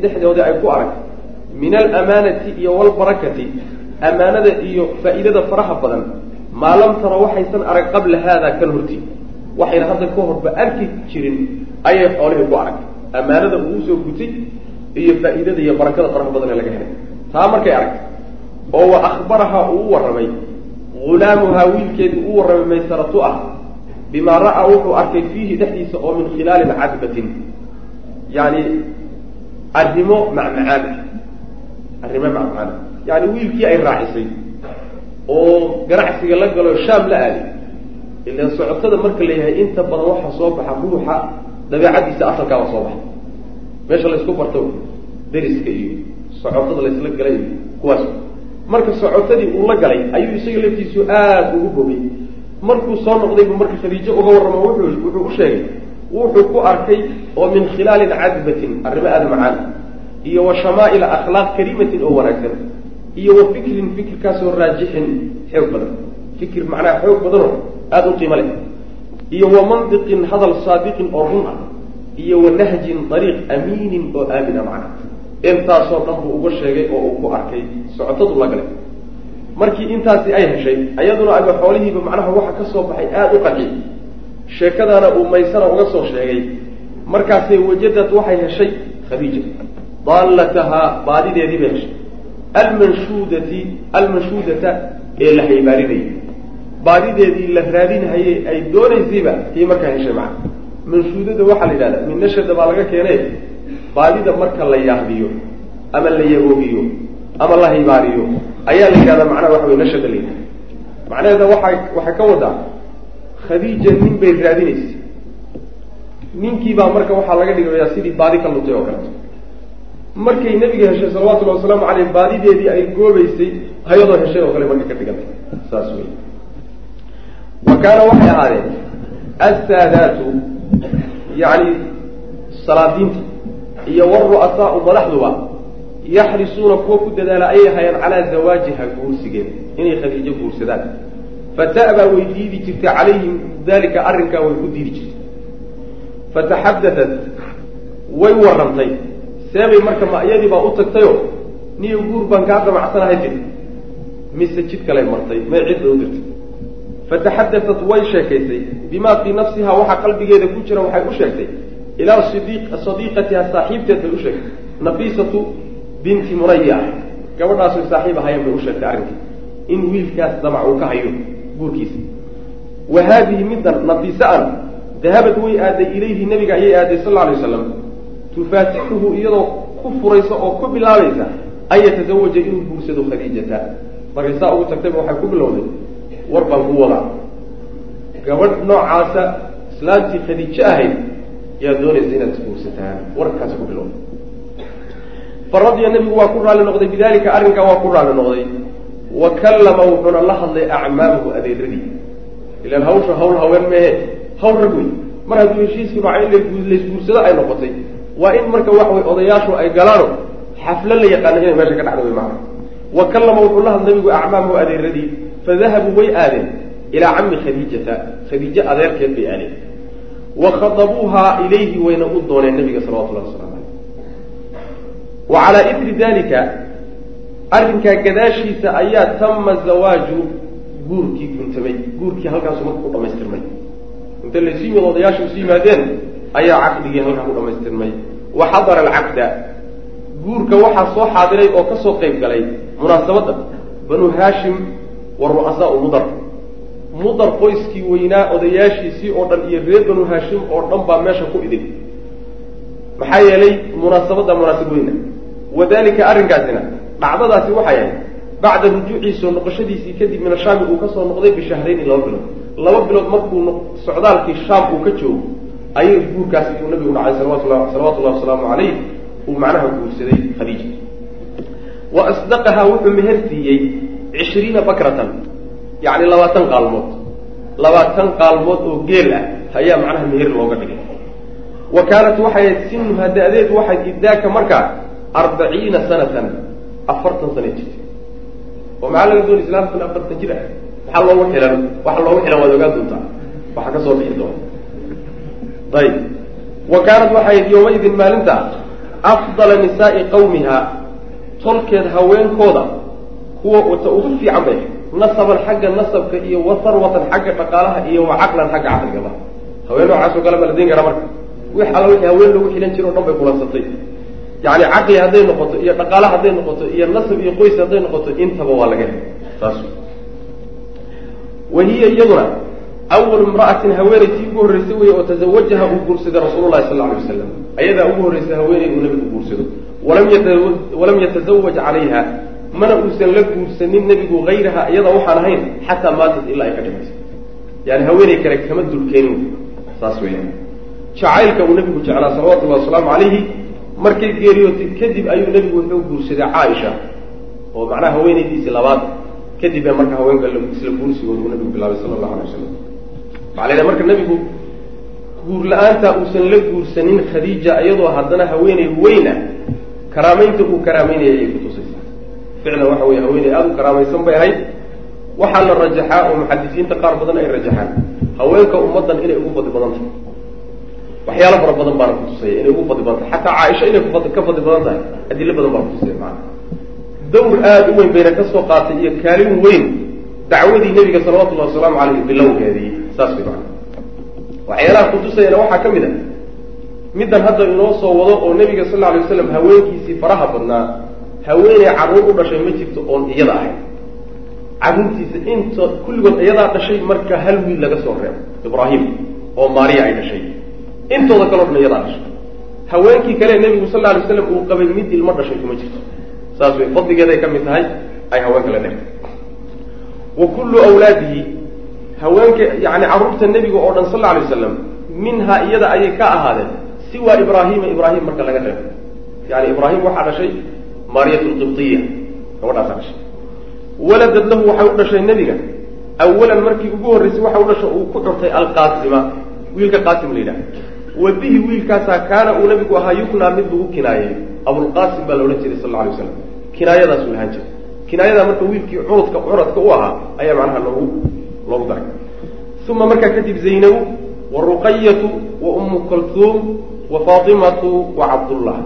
S2: dhexdooda ay ku aragtay min alamaanati iyo walbarakati amaanada iyo faa'iidada faraha badan maa lam tara waxaysan arag qabla haada kan horti waxayna hadda ka horba arki jirin ayay xoolihii ku aragtay amaanada uu u soo gutay iyo faa'iidada iyo barakada faraha badan ee laga helay. Taa markay aragtay oo wa akhbarahaa uu u warramay hulaamuhaa wiilkeedii u warramay maysaratu ah bimaa ra'aa wuxuu arkay fiihi dhexdiisa oo min khilaalin cadbatin yani arrimo macmacaan ah. Arrimo macmacaan ah. Yani wiilkii ay raacisay oo ganacsiga la galo shaam la aaday ilan socotada marka la yahay inta badan waxaa soo baxa ruuxa dabeecadiisa asalkaaba soo baxa meesha laysku barto deriska iyo socotada laysla galay iyo kuwaas. Marka socotadii uu la galay ayuu isaga laftiisu aada ugu bogay. Markuu soo noqdaybu marka khadiijo uga warramo wuxuu wuxuu u sheegay wuxuu ku arkay oo min khilaalin cadbatin arrimo aada macaan iyo wa shamaa'ila akhlaaq kariimatin oo wanaagsan iyo wa fikrin fikirkaasoo raajixin xoog badan. Fikir macnaha xoog badanoo aada u qiimo leh. Iyo wa mandiqin hadal saadiqin oo run ah. Iyo wa nahjin dariiq amiinin oo aamina macna. Intaasoo dhan buu uga sheegay oo uu ku arkay socotadu la galay markii intaasi ay heshay ayaduna aba xoolihiiba macnaha waxa ka soo baxay aada u qanciyay sheekadaana uu maysana uga soo sheegay. Markaasay wajadad waxay heshay khadiija. Daallatahaa baadideedii bay heshay. Almanshuudati almanshuudata ee la haybaarinayay baadideedii la raadinhayey ay doonaysayba kii markaa heshay macna manshuudada waxaa la yidhahda min nashada baa laga keenay baadida marka la yaahdiyo ama la yaboogiyo ama la haybaariyo ayaa la yidhahdaa macnaha waxa wey nashada la yidhahda macnaheeda waxay waxay ka wadaa khadiija nin bay raadinaysay ninkii baa marka waxaa laga dhigayaa sidii baadi ka luntay oo kaleeto markay nebiga heshay salawatullahi wasalaamu caleyh baadideedii ay goobaysay hayadoo heshay oo kale marka ka dhigantay saas wey wa kaana waxay ahaadeen assaadaatu yacni salaadiinta iyo waru'asaau madaxduba yaxrisuuna kuwa ku dadaala ayay hayaan calaa zawaajiha guursigeeda inay khadiijo guursadaan. Fata'baa way diidi jirtay calayhim dalika arrinkaa way ku diidi jirtay. Fataxadatat way warrantay seebay marka ma iyadii baa u tagtayoo niyo guur baan kaa damacsanahay tir mise jid kalay martay may cidda u dirtay fataxadatat way sheekaysay. Bimaa fii nafsiha waxaa qalbigeeda ku jira waxay u sheegtay. Ilaa sadiiqatiha saaxiibteed bay u sheegtay. Nafiisatu binti munaya gabadhaasoy saaxiib ahaayeen bay u sheegtay arrinkii in wiilkaas damac uu ka hayo guurkiisa. Wa haadihi middan nafiisa-an dahabad way aaday ilayhi nabiga ayay aaday sal alla alay waslam tufaatixuhu iyadoo ku furaysa oo ku bilaabaysa an yatazawaja inuu guursado khadiijata. Markay saa ugu tagtayba waxay ku bilowday war baan ku wadaa. Gabadh noocaasa islaantii khadiijo ahayd yaa doonaysa inaad isguursataan. Warkaasi ku fa radiya nabigu waa ku raalli noqday bidalika arrinkaa waa ku raalli noqday. Wa kallama wuxuuna la hadlay acmaamahu adeeradii. Ilaan hawsha hawl haween mehe hawl rag wey mar hadduu heshiiskii maca in laysguursado ay noqotay. Waa in marka waxa wey odayaashu ay galaano xaflo la yaqaano inay meesha ka dhacdo wey macana wa kallama wuxuu la hadlay nabigu acmaamahu adeeradii fadahabuu way aadeen ilaa cami khadiijata khadiijo adeerkeed bay aadeen wa khadabuuhaa ilayhi wayna u dooneen nabiga salawatullahi waslamu aleyh wa calaa idri dalika arrinkaa gadaashiisa ayaa tama zawaaju guurkii guntamay guurkii halkaasu marka ku dhamaystirmay inta laysii wado odayaasha isu yimaadeen ayaa caqdigii halkaa ku dhamaystirmay wa xadara alcaqda guurka waxaa soo xaadiray oo ka soo qayb galay munaasabadda banu haashim wa ru'asaau mudar mudar qoyskii weynaa odayaashiisii oo dhan iyo reer banu haashim oo dhan baa meesha ku idin. Maxaa yeelay munaasabadda munaasab weyna wadalika arrinkaasina dhacdadaasi waxay ahayd bacda rujuucii soo noqoshadiisii kadib min ashaami uu ka soo noqday bishahrayni laba bilood. Laba bilood markuu socdaalkii shaam uu ka joogo ayay guurkaasi uu nabigu dhacay salawatullah salawatullahi wasalaamu calayh uu macnaha guursaday khadiija. Wa asdaqahaa wuxuu meher siiyey cishriina bakratan yacni labaatan qaalmood labaatan qaalmood oo geel ah ayaa macnaha meher looga dhigay wa kaanat waxay ahayd sinuha da-deedu waxay idaaka markaa arbaciina sanatan afartan sana jirta oo maxaa laga doonay islaamkuna afartan jir ah maxaa loogu xilan waxa loogu xilan waad ogaan doontaa waxaa ka soo bixi doona ayib wa kaanat waxay ahayd yowmaidin maalinta afdala nisaai qawmiha tolkeed haweenkooda kuwa wata ugu fiican bay. Nasaban xagga nasabka iyo wa sarwatan xagga dhaqaalaha iyo wa caqlan xagga caqligaba. Haween noocaasoo kale ma la diin karaa marka. Wix alla wixii haween lagu xilan jiro o dhan bay kulansatay. Yani caqli hadday noqoto iyo dhaqaale hadday noqoto iyo nasab iyo qoys hadday noqoto intaba waa laga helay. Saas wa hiya iyaduna awal imra'atin haweenaytii ugu horreysay wey oo tazawajaha uu guursaday rasuululahi sal alay waslam ayadaa ugu horreysay haweeney uu nabigu guursado. Walam yatazawaj calayha mana uusan la guursanin nebigu hayraha iyada waxaan ahayn xataa maatat ilaa ay ka dhimayso yani haweeney kale kama dulkeenin. Saas weeyaan. Jacaylka uu nebigu jeclaa salawatullahi wasalaamu calayhi markay geeriyootay kadib ayuu nebigu wuxuu guursaday caaisha oo macnaha haweenaydiisii labaad. Kadib ee marka haweenka isla guursigooda uu nabigu bilaabay sala allahu alay wasalam la marka nebigu guur la'aanta uusan la guursanin khadiija iyadoo haddana haweeney weyn ah karaamaynta uu karaameynaya ayay kutusaysaa ficlan waxa weye haweeney aada u karaamaysan bay ahayd. Waxaa la rajaxaa oo muxadisiinta qaar badan ay rajaxaan. Haweenka ummaddan inay ugu fadli badan tahay. Waxyaalo fara badan baana kutusaya inay ugu fadli badan tahay. Xataa caaisha inay ka fadli badan tahay adilo badan baa kutusaya maana dawr aada u weyn bayna ka soo qaatay iyo kaalin weyn dacwadii nebiga salawatullahi wasalaamu caleyh bilowgeedii saas way maana waxyaalaha kutusayana waxaa ka mid a middan hadda inoo soo wado oo nebiga sal alay waslam haweenkiisii faraha badnaa haweeney carruur u dhashay ma jirto oon iyada ahayn. Carruurtiisa inta kulligood iyadaa dhashay marka hal wiil laga soo reebo ibraahim oo maariya ay dhashay. Intooda kaleo dhan iyadaa dhashay. Haweenkii kale nebigu sal alay slam uu qabay mid ilmo dhashay kuma jirto. Saas wey fadligeeday ka mid tahay ay haweenka la dheh wa kullu awlaadihi haweenka yani carruurta nebiga oo dhan sal alay wasalam minhaa iyada ayay ka ahaadeen siwa ibraahima ibraahim marka laga reebo. Yani ibraahim waxaa dhashay maariyat lqibtiya gabadhaasaa dhashay waladad lahu waxay u dhashay nebiga. Awalan markii ugu horreysay waxa u dhashay uu ku curtay alqaasima wiilka qaasim la yidhaha wa bihi wiilkaasaa kaana uu nabigu ahaa yuknaa mid lagu kinaayey abulqaasim baa la odhan jiray sal la alay waslam kinaayadaasuu lahaan jiray. Kinaayadaa marka wiilkii curudka curadka u ahaa ayaa macnaha loogu loogu daray. Uma markaa kadib zaynabu wa ruqayatu wa ummu kaltuum wa faatimatu wa cabdullah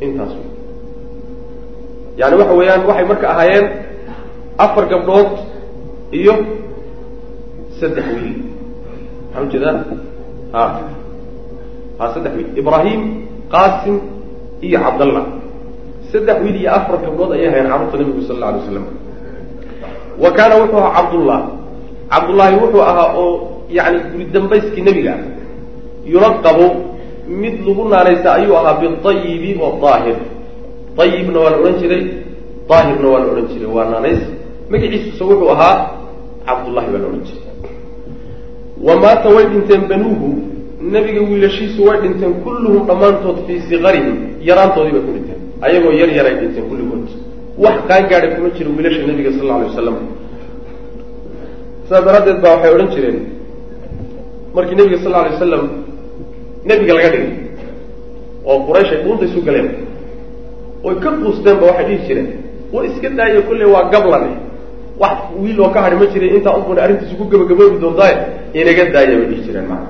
S2: intaas yani waxa weeyaan waxay marka ahaayeen afar gabdhood iyo saddex wiil. Maxaa u jeedaa a ha saddex wiil. Ibraahim qaasim iyo cabdallah. Saddex wiil iyo afar gabdhood ayay ahayen carruurta nabigu sal alla alay waslam wa kaana wuxuu ahaa cabdullah. Cabdullaahi wuxuu ahaa oo yani guri dambayskii nebiga yulaqabu mid lagu naanaysa ayuu ahaa biayibi waaahir ayibna waa la odhan jiray daahirna waa la odhan jiray waa naanays. Magaciisuse wuxuu ahaa cabdullahi baa la odhan jiray. Wa maata way dhinteen banuuhu nebiga wiilashiisu way dhinteen kulluhum dhammaantood fii sikarihim yaraantoodii bay ku dhinteen. Ayagoo yar yaray dhinteen kulligood. Wax qaangaadha kuma jiro wiilasha nebiga sal alay wasalam saas daraaddeed baa waxay odhan jireen markii nebiga sal alay wasalam nebiga laga dhigay oo quraysh ay dhuunta isu galeen oy ka quusteenba waxay dhihi jireen war iska daayo kolley waa gablane wax wiil oo ka hadhi ma jiray intaa ubuna arrintiisu ku gabagaboobi doontaaye inaga daaya bay dhihi jireen maa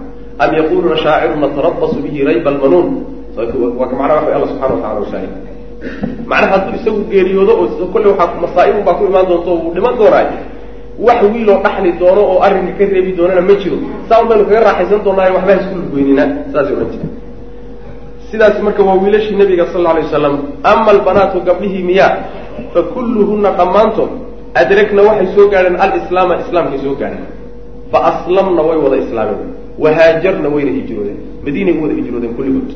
S2: am yaquluuna shaacirun natarabasu bihi rayba almanuun waa ka macnaha waxa alla subxana watacala ushaahid macnaha hadduu isagu geeriyoodo oo kolley waxaa masaa'ibun baa ku imaan doonta oo wuu dhiman doonaay. Wax wiiloo dhaxli doono oo arrinka ka reebi doonana ma jiro. Saa un baynu kaga raaxaysan doonaayo waxba isku lugweynina. Saasay odhan jire sidaas marka waa wiilashii nabiga sal alay wasalam ama albanaatu gabdhihii miyaa fa kulluhunna dhammaantood adrakna waxay soo gaadheen alislaama islaamkay soo gaadheen fa aslamna way wada islaameen wahaajarna wayna hijroodeen madiinay wada hijroodeen kulligood.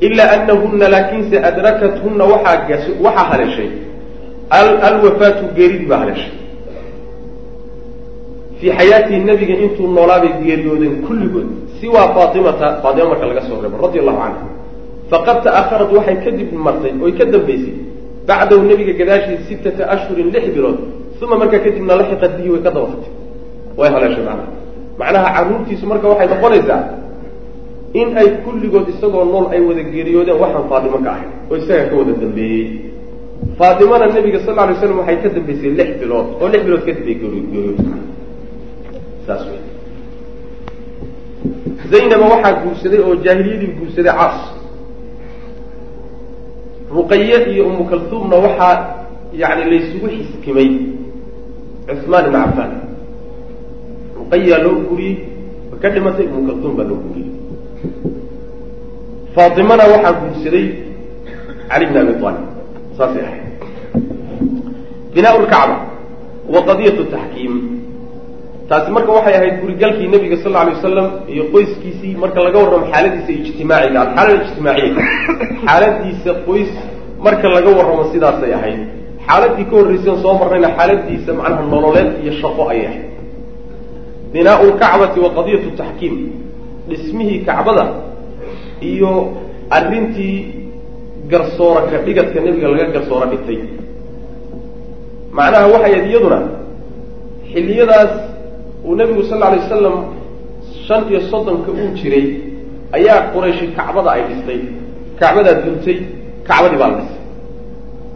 S2: Ilaa anahunna laakiinse adrakathunna waxaa waxaa haleeshay alwafaatu geeridii baa haleeshay fii xayaatihi nabiga intuu noolaabay geeriyoodeen kulligood siwaa faatimata faatima marka laga soo reebo radi allahu canha faqad ta'aharat waxay kadib martay oy ka dambaysay. Bacdahu nebiga gadaashii sittata ashhurin lix bilood uma markaa kadibna laxiqat bihi way ka dabafatay. Way haleeshay macnaha. Macnaha carruurtiisu marka waxay noqonaysaa in ay kulligood isagoo nool ay wada geeriyoodeen waxaan faatimo ka ahayn oo isaga ka wada dambeeyey. Faatimana nebiga sal lla lay slam waxay ka dambaysay lix bilood oo lix bilood kadib ay geeriyood saas wey zaynaba waxaa guursaday oo jaahiliyadii guursaday caas ruqaye iyo umu kaltuumna waxaa yani laysugu xiskimay cusmaan ibn cafaan ruqayaa loo guuriyey ma ka dhimatay umu kaltuum baa loo guuriyey faatimana waxaa guursaday cali bn abi aalib saasay ahayd. Binaa lkacba wa qadiyatu taxkiim taasi marka waxay ahayd gurigalkii nabiga sal alay wasalam iyo qoyskiisii marka laga warramo xaaladiisa ijtimaaciga alxaala ijtimaaciya. Xaaladiisa qoys marka laga warramo sidaasay ahayd. Xaaladii ka horraysan soo marnayna xaaladiisa macnaha nololeed iyo shaqo ayay ahayd. Binaau lkacbati wa qadiyatu taxkiim dhismihii kacbada iyo arrintii garsoora ka dhigadka nebiga laga garsooro dhigtay. Macnaha waxay ahayd iyaduna xilliyadaas uu nebigu sal alay wasalam shan iyo soddonka uu jiray ayaa qurayshi kacbada ay dhistay kacbadaa duntay kacbadii baa la dhisay.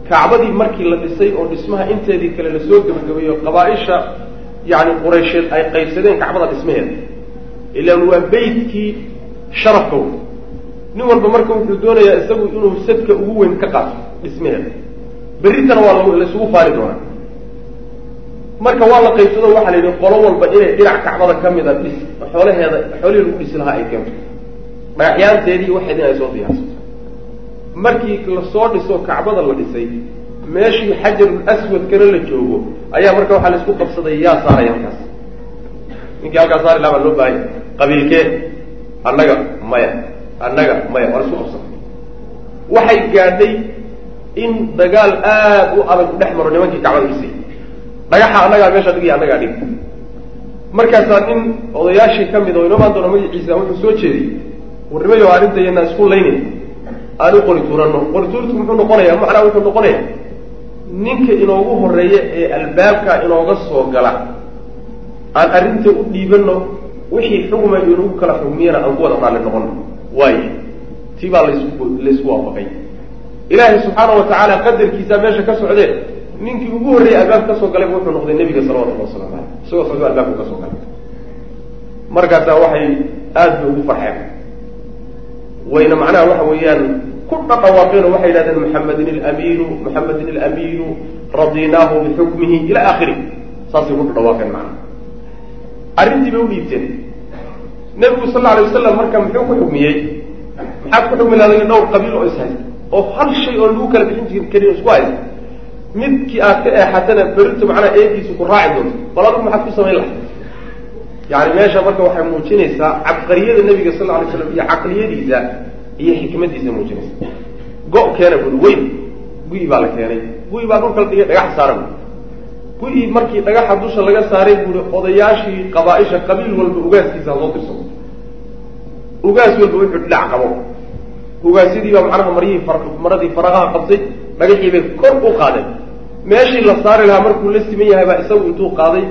S2: Kacbadii markii la dhisay oo dhismaha inteedii kale la soo gebagabeeyo qabaa-isha yacni quraysheed ay qaybsadeen kacbada dhismaheeda. Ilaan waa beytkii sharafka wey nin walba marka wuxuu doonayaa isagu inuu sadka ugu weyn ka qaato dhismaheeda. Berritana waa laysugu faari doonaa marka waa la qaybsado waxaa la yidhi qolo walba inay dhinac kacbada ka mida dhis xoolaheeda xoolihii lagu dhisi lahaa ay keento dhagaxyaanteedii waxeedin ay soo diyaarsato markii la soo dhiso kacbada la dhisay meeshii xajarul aswadkana la joogo ayaa marka waxaa la isku qabsaday yaa saaraya halkaas ninkii halkaas saari lahaa baa loo baahanya qabiilkee annaga maya annaga maya waa la isku qabsaday. Waxay gaadhay in dagaal aada u adag dhex maro nimankii kacbada dhisay dhagaxa annagaa meesha dhig annagaa dhig. Markaasaa nin odayaashii ka mid oo inoomaan doona magaciisa wuxuu soo jeeday warnimayo arrinta iyanaa isku laynin aan u qori tuuranno qori tuurtu muxuu noqonayaa? Macnaa wuxuu noqonayaa ninka inoogu horreeya ee albaabka inooga soo gala aan arrinta u dhiibanno wixii xugma inugu kala xugmiyana aan ku wada raalli noqono waayo tii baa lasku laysku waafaqay. Ilaahay subxaana wa tacaala qadarkiisaa meesha ka socdee ninkii ugu horreeyay albaabka ka soo galayba wuxuu noqday nebiga salawatullah waslamu aleyh isagoo socdo albaabka ka soo galay. Markaasaa waxay aada bay ugu farxeen wayna macnaha waxa weeyaan ku dhadhawaaqeen waxay yidhahdeen muxamedin ilamiinu muxamedin ilamiinu radinaahu bixukmihi ila akhiri saasay ku dhadhawaaqeen macnaha. Arrintii bay u dhiibteen. Nebigu sal alla alay wasalam marka muxuu ku xukmiyey? Maxaad ku xukmi lahaday dhowr qabiil oo ishaysta oo hal shay oo lagu kala bixin jiri karin isku haysta midkii aad ka eexatana berito macnaha eegiisu ku raaci doonto. Bal adigu maxaad ku samayn lahay yani meesha marka waxay muujinaysaa cabqariyada nebiga sal alay slam iyo caqliyadiisa iyo xikmadiisa muujinaysa. Go- keena buri weyn. Gu-i baa la keenay. Gu-i baa dhulka la dhigay dhagaxa saara bui gu-i markii dhagaxa dusha laga saaray buuri odayaashii qabaa-isha qabiil walba ugaaskiisa hasoo dirsado ugaas walba wuxuu dhinac qabo. Ugaasyadii baa macnaha maryihii maradii faraqaha qabtay dhagaxii bay kor u qaadeen meeshii la saari lahaa markuu la siman yahay baa isagu intuu qaaday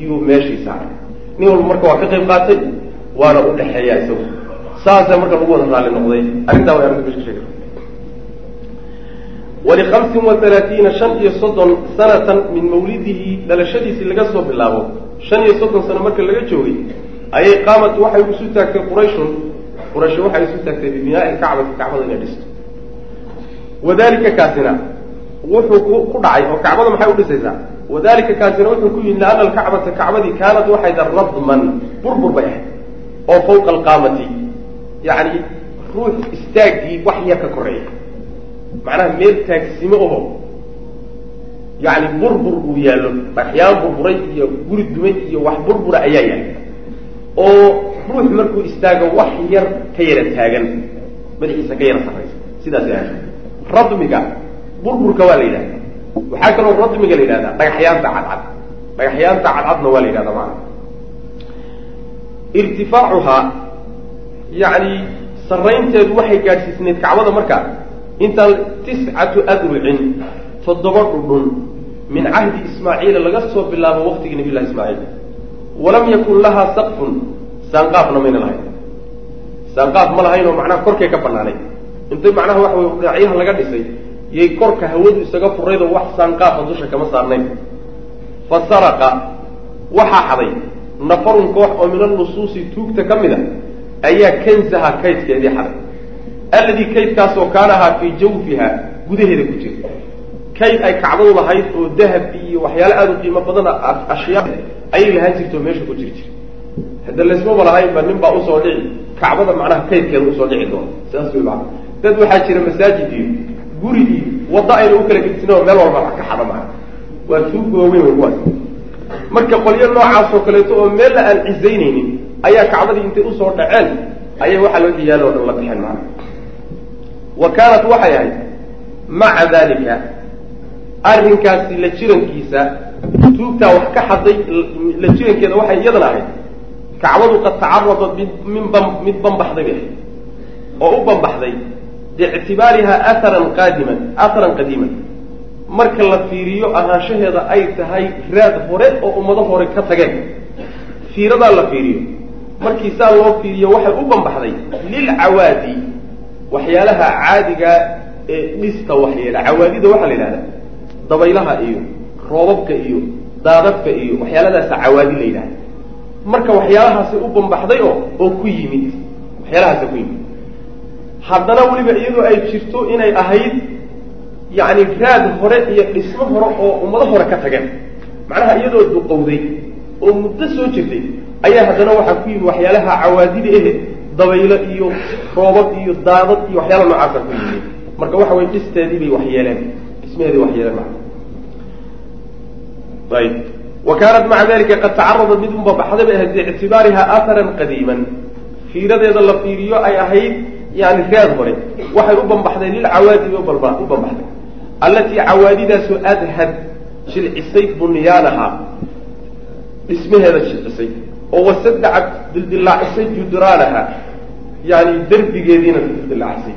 S2: iyuu meeshii saaray. Nin walba marka waa ka qayb qaatay waana u dhexeeya isagu. Saasa marka lagu wada raalli noqday. Arrintaa way arrinta mesh ka sheegay walihamsin wa halaatiina shan iyo soddon sanatan min mawlidihi dhalashadiisii laga soo bilaabo. Shan iyo soddon sano marka laga joogay ayay qaamat waxay isu taagtay qurayshun. Quraysh waxay isu taagtay bibinaai lkacbati kacbada inay dhisto wadalika kaasina wuxuu ku dhacay oo kacbada maxay udhisaysaa wadalika kaasina wuxuu ku yidhi liana alkacbata kacbadii kaanat waxay da radman burbur bay ahayd oo fawqa alqaamati. Yacni ruux istaaggii wax yar ka koreeya. Macnaha meel taagsimo oho. Yacni burbur uu yaallo dhagaxyaan burburay iyo guri dumay iyo wax burbura ayaa yahay oo ruux markuu istaago wax yar ka yara taagan madaxiisa ka yara sarraysa. Sidaas ahay radmiga burburka waa la yidhahda waxaa kaloo radmiga la yidhahdaa dhagaxyaanta cadcad. Dhagaxyaanta cadcadna waa la yidhahda maana irtifaacuhaa yacni sarraynteedu waxay gaadhsiisneyd kacbada markaa intaan tiscatu adrucin toddoba dhudhun min cahdi ismaaciila laga soo bilaabo waqtigii nabiy llahi ismaaciil. Walam yakun lahaa saqfun saanqaafna mayna lahayn. Saanqaaf ma lahayn oo macnaha korkay ka banaanay intay macnaha waxa wey dhinacyaha laga dhisay yay korka hawadu isaga furaydoo wax saanqaafa dusha kama saarnayn. Fa saraqa waxaa xaday nafarun koox oo min alnusuusi tuugta ka mid a ayaa kansaha kaydkeedii xaday. Alladii kaydkaasoo kaanahaa fii jawfiha gudaheeda ku jira. Kayd ay kacbadu lahayd oo dahab iyo waxyaale aada u qiimo badan ashyaa ayay lahaan jirtoo meesha ku jiri jira. Hadda laysmaba lahaynba nin baa u soo dhici kacbada macnaha kaydkeeda u soo dhici doona. Saas wey maa dad waxaa jira masaajid iyo guri iyo waddo ayna u kala gedsin oo meel walba wax ka xada maaha waa tuug waaweyn way kuwaas marka qolyo noocaas oo kaleeto oo meella aan cisaynaynin ayaa kacbadii intay u soo dhaceen ayay waxaa loo xiyaalo o dhan la bixeen maana wa kaanat waxay ahayd maca dalika arrinkaasi la jirankiisa tuugtaa wax ka xaday la jirankeeda waxay iyadana ahayd kacbadu qad tacaradat mid min ba mid banbaxday bay ahayd. Oo u banbaxday biictibaariha aharan qaadiman aharan qadiiman marka la fiiriyo ahaanshaheeda ay tahay raad hore oo ummado hore ka tageen fiiradaa la fiiriyo markii saa loo fiiriyo waxay u banbaxday lilcawaadi waxyaalaha caadiga ee dhista waxyeela cawaadida waxaa la yidhahdaa dabaylaha iyo roobabka iyo daadadka iyo waxyaaladaasa cawaadi la yidhahda marka waxyaalahaasi u banbaxday oo oo ku yimid waxyaalahaasa ku yimid haddana weliba iyadoo ay jirto inay ahayd yacni raad hore iyo dhismo hore oo ummado hore ka tageen macnaha iyadoo duqowday oo muddo soo jirtay ayaa haddana waxaa ku yimid waxyaalaha cawaadida ehe dabaylo iyo roobab iyo daadad iyo waxyaala noocaasa ku yimid. Marka waxa weye dhisteedii bay waxyeeleen. Dhismaheedii waxyeeleen maa ayb wa kaanat maca dalika qad tacaradat mid unbabaxday bay ahayd biictibaariha aharan qadiiman. Fiiradeeda la fiiriyo ay ahayd yani raad hore waxay u banbaxday lilcawaadibi u banbaxday allatii cawaadidaasu adhad jilcisay bunyaanaha dhismaheeda jilcisay oo wasadacad dildilaacisay judraanaha yani derbigeediina dildilaacisay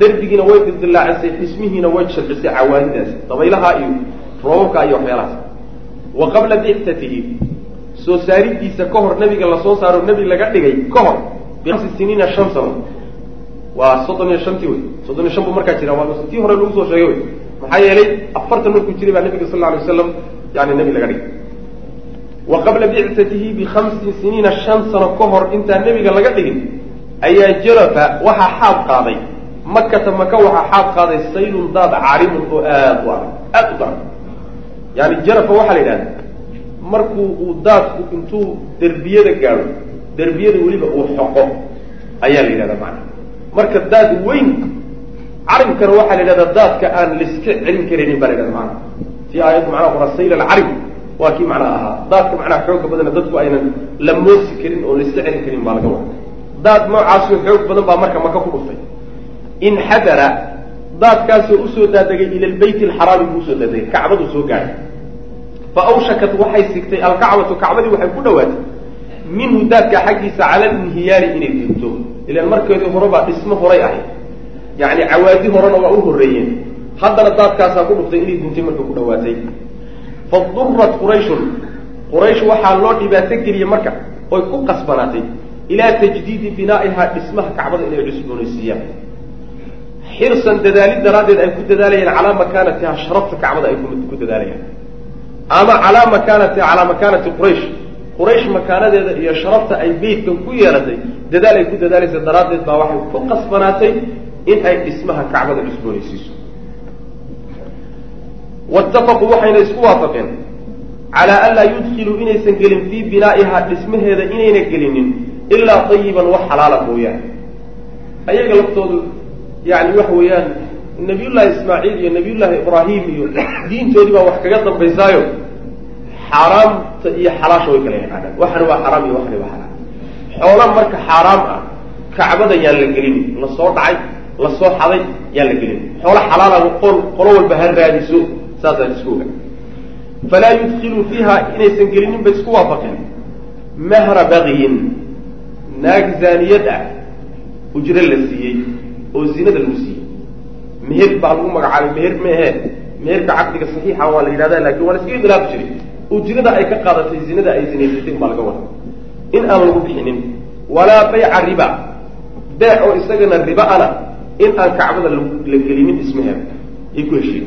S2: derbigiina way dildilaacisay dhismihiina way jilcisay cawaadidaasi dabaylaha iyo roobabka iyo waxyaalahaas wa qabla bictatihi soo saaridiisa ka hor nabiga la soo saaro nebi laga dhigay ka hor bihamsi siniina shan sano waa soddon iyo shantii wey. Soddon iyo shan buu markaa jira waa tii hore lagu soo sheegay wey. Maxaa yeelay afartan markuu jiray baa nabiga sal lla alay waslam yani nebi laga dhigay. Wa qabla bictatihi bikhamsi siniina shan sano ka hor intaan nebiga laga dhigin ayaa jarafa waxaa xaad qaaday. Makata maka waxaa xaad qaaday saylun daad carimun oo aada u adag aada u daran. Yani jarafa waxaa la yidhahda markuu uu daadku intuu derbiyada gaadho derbiyada weliba uu xoqo ayaa la yidhahda macana marka daad weyn carimkana waxaa la yidhahdaa daadka aan laiska celin karaynin baa la yhahda maana tii aayaddu macnaha qora sayl alcarim waa kii macnaha ahaa. Daadka macnaha xooga badana dadku aynan la moosi karin oo laiska celin karin baa laga wada daad noocaasoo xoog badan baa marka maka ku dhuftay. Inxadara daadkaasoo u soo daadegay ila lbayt alxaraami buu u soo daadegay kacbadu soo gaadhay. Fa awshakat waxay sigtay alkacbatu kacbadii waxay ku dhawaatay minhu daadka xaggiisa cala linhiyaari inay dinto ilan markeedii hore baa dhismo horay ahayd. Yacni cawaadi horena waa u horreeyeen. Haddana daadkaasaa ku dhuftay inay dintay markay ku dhawaatay. Fadurat qurayshun. Quraysh waxaa loo dhibaato geliyey marka oy ku qasbanaatay ilaa tajdiidi binaa'ihaa dhismaha kacbada inay cusboonaysiiyaan xirsan dadaalid daraaddeed ay ku dadaalayaan calaa makaanatiha sharafta kacbada ay ku dadaalayaan ama calaa makaanati calaa makaanati quraysh quraysh makaanadeeda iyo sharafta ay beytkan ku yeelatay dadaal ay ku dadaalaysa daraaddeed baa waxay ku qasbanaatay in ay dhismaha kacbada cusboonaysiiso. Waitafaquu waxayna isku waafaqeen calaa an laa yudkiluu inaysan gelin fii binaa'ihaa dhismaheeda inayna gelinin ilaa tayiban wax xalaala mooyaane. Ayaga laftoodu yani waxa weeyaan nabiyullaahi ismaaciil iyo nabiyullaahi ibraahim iyo diintoodii baa wax kaga dambaysaayo xaaraamta iyo xalaasha way kala yaqaanaan waxani waa xaraam iyo waxani waa xalaal. Xoola marka xaaraam ah kacbada yaan la gelinin la soo dhacay la soo xaday yaan la gelinin xoola xalaala qol qolo walba ha raadiso saasaa isku oga falaa yudkiluu fiiha inaysan gelinin bay isku waafaqeen. Mahra bagiyin naag zaaniyad ah ujro la siiyey oo zinada lagu siiyey. Meher baa lagu magacaabay meher mehe meherka caqdiga saxiixa waa la yidhahda laakiin waa la iskaga khilaafi jiray ujrada ay ka qaadatay zinada ay zinaysatay baa laga wada in aan lagu bixinin walaa bayca riba. Beec oo isagana riba ana in aan kacbada la gelinin ismaheeda ay ku heshiin.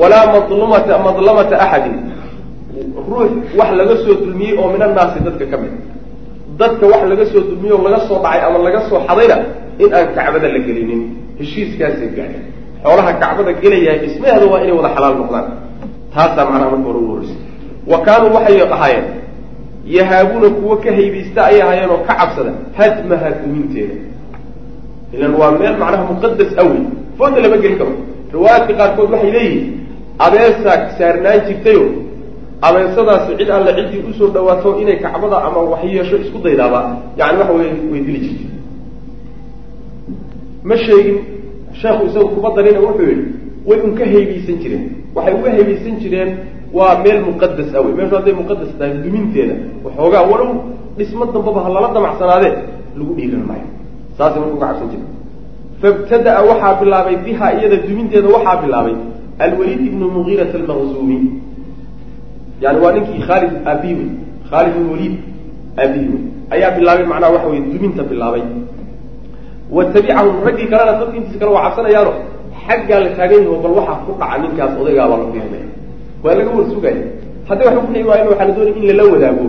S2: Walaa madlumata madlamata axadin. Ruux wax laga soo dulmiyey oo min annaasi dadka ka mid. Dadka wax laga soo dulmiyey oo laga soo dhacay ama laga soo xadayna in aan kacbada la gelinin. Heshiiskaasay gaadheen xoolaha kacbada gelayahay dhismaheeda waa inay wada xalaal noqdaan. Taasaa macnaha marka hore ugu horreysay wa kaanuu waxay ahaayeen yahaabuuna kuwo ka haybaysta ay ahaayeen oo ka cabsada hadmaha duminteeda ilan waa meel macnaha muqadas awey fooda lama geli karo. Riwaayaadka qaarkood waxay leeyihiin abeesaa saarnaan jirtayo? Abeesadaasi cid alle ciddii u soo dhawaato inay kacbada ama waxyeesho isku daydaaba yani waxa wey way dili jirtay. Ma sheegin sheekhu isagu kuma darina wuxuu yihi way unka haybaysan jireen. Waxay uga haybaysan jireen waa meel muqadas ah wey meeshu hadday muqadas tahay duminteeda waxoogaa walow dhismo dambaba ha lala damacsanaadee lagu dhiiran maayo. Saasay marka uga cabsan jirta fabtada-a waxaa bilaabay biha iyada duminteeda waxaa bilaabay alwaliid ibnu mugiirat almaqzuumi yani waa ninkii khaalid aabihi wey khaalid ibn waliid aabihi wey ayaa bilaabay macnaha waxa wey duminta bilaabay. Wa tabicahum raggii kalena dadka intiisa kale waa cabsanayaano xaggaa la taagan yaho bal waxaa ku dhaca ninkaas odaygaabaa la fiirinaya waa laga war sugaya haddii wax ku dhici waayan waxaa la doonaya in lala wadaago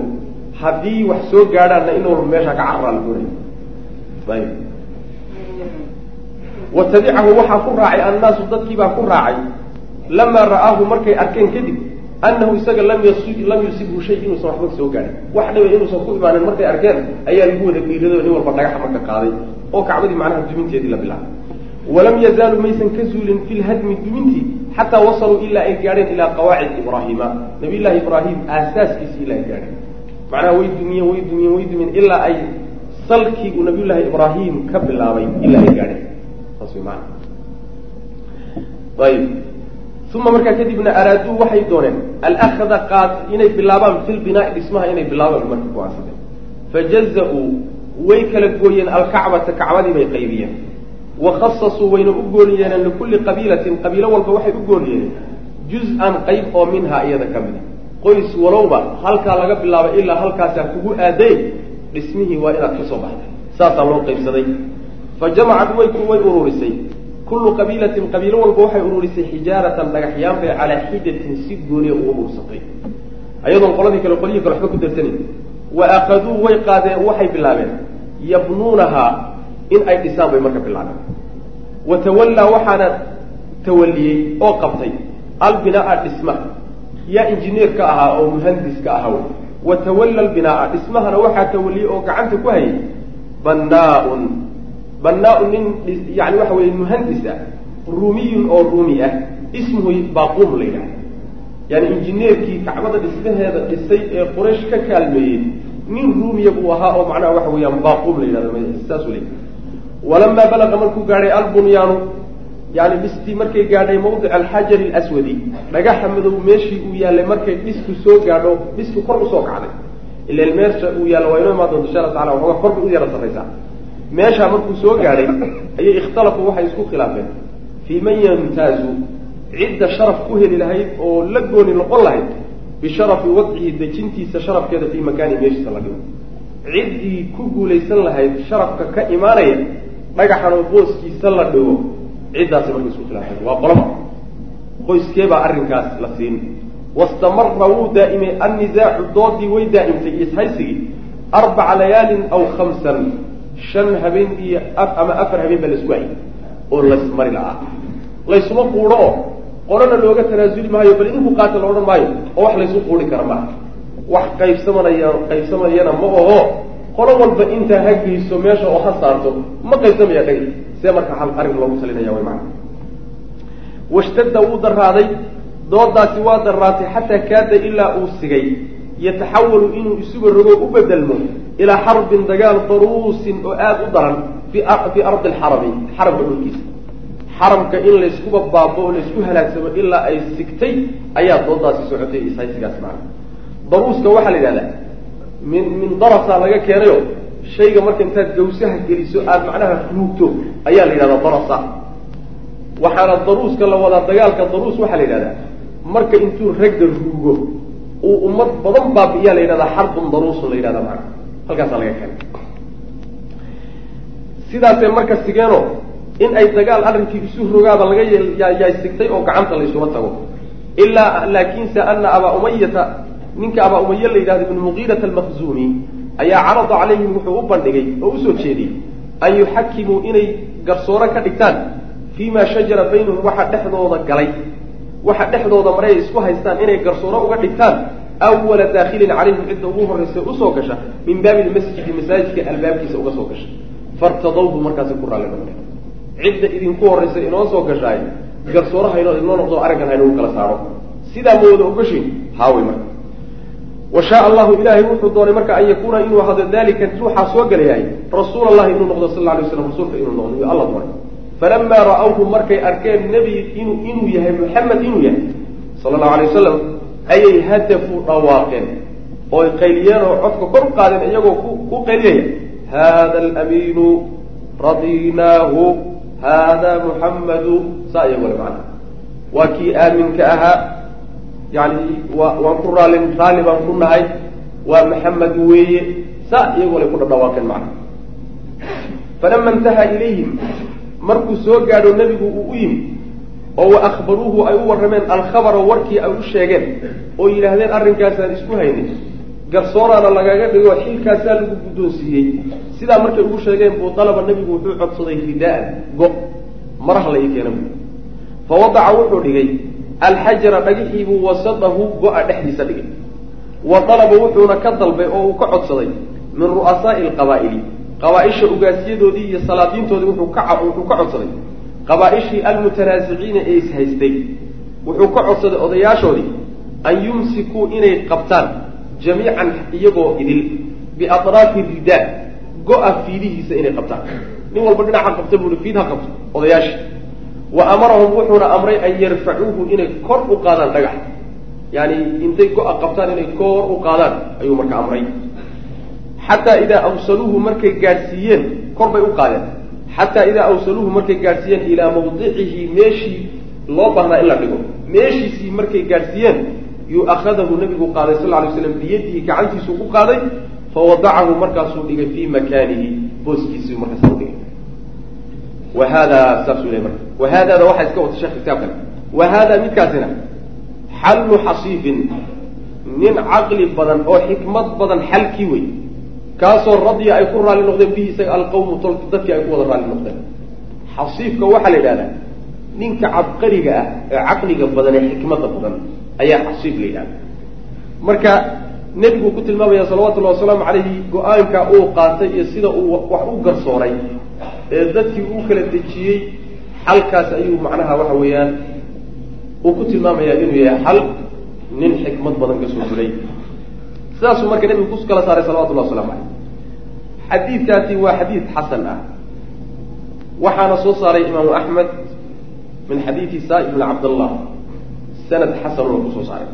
S2: haddii wax soo gaadhaanna in meeshaa ka carraa la doonaya ayb wa waxaa ku raacay annaasu dadkiibaa ku raacay lamaa ra'aahu markay arkeen kadib annahu isaga lam yas lam yusibhu shay inuusan waxba soo gaadhin wax dhiba inuusan ku imaanin markay arkeen ayaa lagu wada dhiirado nin walba dhagaxa marka qaaday oo kacbadii macnaha duminteedii la bilaabay. Walam yazaalu maysan ka zuulin fi lhadmi dumintii xataa wasaluu ilaa ay gaadheen ilaa qawaacid ibraahiima nabiy llaahi ibraahim aasaaskiisi ilaa ay gaadheen macnaha way dumiyeen way dumiyeen way dumiyeen ilaa ay salkii uu nabiy ibraahim ka bilaabay ilaa ay gaadheen saas way maana ayib uma markaa kadibna araaduu waxay dooneen alakda qaad inay bilaabaan fi lbinaai dhismaha inay bilaabaan marka go'aansadeen fajaza-uu way kala gooyeen alkacbata kacbadii bay qaybiyeen wakhasasuu wayna u gooni yeeleen likulli qabiilatin qabiilo walba waxay u gooni yeeleen juz-an qayb oo minhaa iyada ka mid a qoys walowba halkaa laga bilaabay ilaa halkaasaa kugu aaday dhismihii waa inaad ka soo baxday. Saasaa loo qaybsaday. Fa jamacad way way ururisay. Kullu qabiilatin qabiilo walba waxay ururisay xijaaratan dhagaxyaan bay calaa xidatin si gooniya u urursatay. Ayadoon qoladii kale qolyihii kale waxba ku darsanin. Wa akaduu way qaadeen waxay bilaabeen. Yabnuunahaa in ay dhisaan bay marka bilaabeen. Wa tawallaa waxaana tawaliyey oo qabtay albinaa dhisma. Yaa injineer ka ahaa oo muhandis ka ahaa wa tawalla albinaa dhismahana waxaa tawaliyey oo gacanta ku hayay bannaa-un. Bannaa-un nin yani waxa weye muhandis ah ruumiyun oo ruumi ah ismuhu baaquum la yidhaha yani injineerkii kacbada dhismaheeda dhisay ee quraysh ka kaalmeeyey nin ruumiya buu ahaa oo macnaha waxa weeyaan baaquum la yidhahdo saasuu leey walamaa balaqa markuu gaadhay albunyaanu yani dhistii markay gaadhay mawdic alxajari alaswadi dhagaxa madow meeshii uu yaallay markay dhisku soo gaadho dhisku kor u soo kacday ilan meesha uu yaallo waa inoo imaan doonta insha alla tacala waxooga kor u yara sarraysaa meeshaa markuu soo gaadhay ayay ikhtalafuu waxay isku khilaafeen fii man yamtaazu cidda sharaf ku heli lahayd oo la gooni noqon lahayd bisharafi wadcihi dejintiisa sharafkeeda fii makaani meeshiisa la dhigo ciddii ku guulaysan lahayd sharafka ka imaanaya dhagaxan oo booskiisa la dhigo ciddaasi marka isku khilaafeen waa qolaba qoyskeebaa arrinkaas la siin. Wastamara wuu daa'imay annisaacu doodii way daa'imtay ishaysigii arbaca layaalin aw khamsan. Shan habeen iyo ama afar habeen baa la isku hayay oo laysmari la'aa laysuma quudho oo qolana looga tanaasuli maayo bal idinku qaata la odhan maayo oo wax laysu quudhi kara maaha. Wax qaybsamanaya qaybsamayana ma oho qolo walba intaa ha geyso meesha oo ha saarto ma qaybsamaya dhagi see marka hal arrin loogu talinaya way macana washtadda wuu daraaday doodaasi waa daraatay xataa kaada ilaa uu sigay. Yataxawalu inuu isuga rogo u bedelmo ilaa xarbin dagaal daruusin oo aada u daran fi fii ardi alxarami xaramka dhulkiisa. Xaramka in layskuba baabo oo laysku halaagsamo ilaa ay sigtay ayaa doodaasi socotay ishaysigaasi macana daruuska waxaa la yidhahdaa min min darasaa laga keenayo shayga marka intaad gawsaha geliso aada macnaha ruugto ayaa la yidhahdaa darasa waxaana daruuska la wadaa dagaalka daruus waxaa la yidhahdaa marka intuu ragga ruugo uu ummad badan baabi'iyaa la yidhahdaa xarbun daruusun la yidhahdaa macana halkaasaa laga keenay. Sidaasee marka sigeeno in ay dagaal arrinkii isu rogaaba laga yaay sigtay oo gacanta laysuma tago. Ilaa laakinse ana abaa umayata ninka abaa umaya la yidhahdo ibnu muqiirata almaqzuumi ayaa carada calayhim wuxuu u bandhigay oo u soo jeediyey an yuxakimuu inay garsooro ka dhigtaan fii ma shajara baynahum waxa dhexdooda galay. Waxa dhexdooda maray ay isku haystaan inay garsooro uga dhigtaan awala daakhilin calayhim cidda ugu horraysa u soo gasha min baabi lmasjidi masaajidka albaabkiisa uga soo gasha. Fartadawhu markaasi ku raalli noqdeen cidda idinku horraysa inoo soo gashaay garsooraha inoo inoo noqdo arrinkan haynagu kala saaro. Sidaa ma wada ogoshin haawey marka wa shaaa allahu ilaahay wuxuu doonay marka an yakuuna inuu ahado dalika ruuxaa soo gelayahay rasuul allahi inuu noqdo sal alay slam rasuulka inuu noqdo yu alla doonay. Falamaa ra'awhu markay arkeen nebi inuu inuu yahay maxamed inuu yahay sala allahu alay wasalam ayay hadafu dhawaaqeen. Ooy qayliyeen oo codka kor u qaadeen iyagoo ku ku qayliyaya hada alamiinu radinaahu hada muxammadu saa iyagole macana waa kii aaminka ahaa yani wa waan ku raali raalli baan ku nahay. Waa maxamed weeye. Saa iyagole ku dhadhawaaqeen macana falama intaha ilayhim markuu soo gaadho nebigu uu u yimi oo wa akhbaruuhu ay u warrameen alkhabara warkii ay u sheegeen oo yidhaahdeen arrinkaasaan isku haynay garsooraana lagaga dhigo xilkaasaa lagu guddoonsiiyey. Sidaa markay ugu sheegeen buu dalaba nebigu wuxuu codsaday ridaan go maraha la ii keena fa wadaca wuxuu dhigay alxajara dhagixii buu wasadahu go-a dhexdiisa dhigay. Wa dalaba wuxuuna ka dalbay oo uu ka codsaday min ru'asaa'i alqabaa'ili qabaa-isha ugaasyadoodii iyo salaadiintoodii wuxuu ka codsaday. Qabaa-ishii almutanaasiciina ee ishaystay wuxuu ka codsaday odayaashoodii an yumsikuu inay qabtaan jamiican iyagoo idil biatraafi ridaa go-a fiidihiisa inay qabtaan. Nin walba dhinaca qabta buuhi fiid ha qabto odayaashii wa amarahum wuxuuna amray an yarfacuuhu inay kor u qaadaan dhagax. Yaani intay go-a qabtaan inay kor u qaadaan ayuu marka amray. Xataa idaa awsaluuhu markay gaadhsiiyeen kor bay u qaadeen. Xataa idaa awsaluuhu markay gaadhsiiyeen ilaa mawdicihi meeshii loo baahnaa in la dhigo. Meeshiisii markay gaadhsiiyeen yuu akhadahu nabigu qaaday sal lay slam biyadihi gacantiisuu ku qaaday fawadacahu markaasuu dhigay fii makaanihi booskiisii markaasa udhigay wa hada saasuu ley marka wa haadada waxaa iska wata sheekh kitaabkan wa hada midkaasina xallu xasiifin nin caqli badan oo xikmad badan xalkii wey kaasoo radya ay ku raalli noqdeen bihi isaga alqawmu tol dadkii ay ku wada raalli noqdeen xasiifka waxaa la yidhahdaa ninka cabqariga ah ee caqliga badan ee xikmadda badan ayaa xasiif la yidhahda marka nebigu ku tilmaamaya salawatullahi wasalaamu calayhi go'aanka uu qaatay iyo sida uu wax u garsooray ee dadkii uu kala dejiyey xalkaas ayuu macnaha waxa weeyaan uu ku tilmaamaya inuu yahay xal nin xikmad badan ka soo fulay sidaasuu marka nebigu ku kala saaray salawatullahi waslamu calayh xadiidkaasi waa xadiid xasan ah. Waxaana soo saaray imaamu axmed min xadiidi saa ibn cabdallah sanad xasanuna ku soo saaray.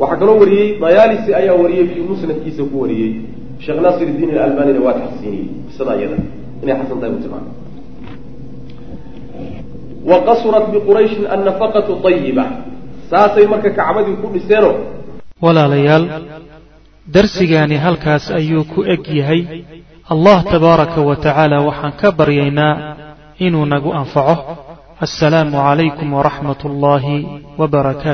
S2: Waxaa kaloo wariyey dayaalisi ayaa wariyey fii musnadkiisa ku wariyey. Sheekh naasir iddiin alalbanina waa taxsiiniyey qisada iyada inay xasan tahay u wa qasurat biqurayshin annafaqatu ayiba saasay marka kacbadii ku dhiseenoo
S1: walaalayaal darsigaani halkaas ayuu ku eg yahay allah tabaaraka wa tacaala waxaan ka baryaynaa inuu nagu anfaco assalaamu calaykum waraxmat ullaahi wbarakaatu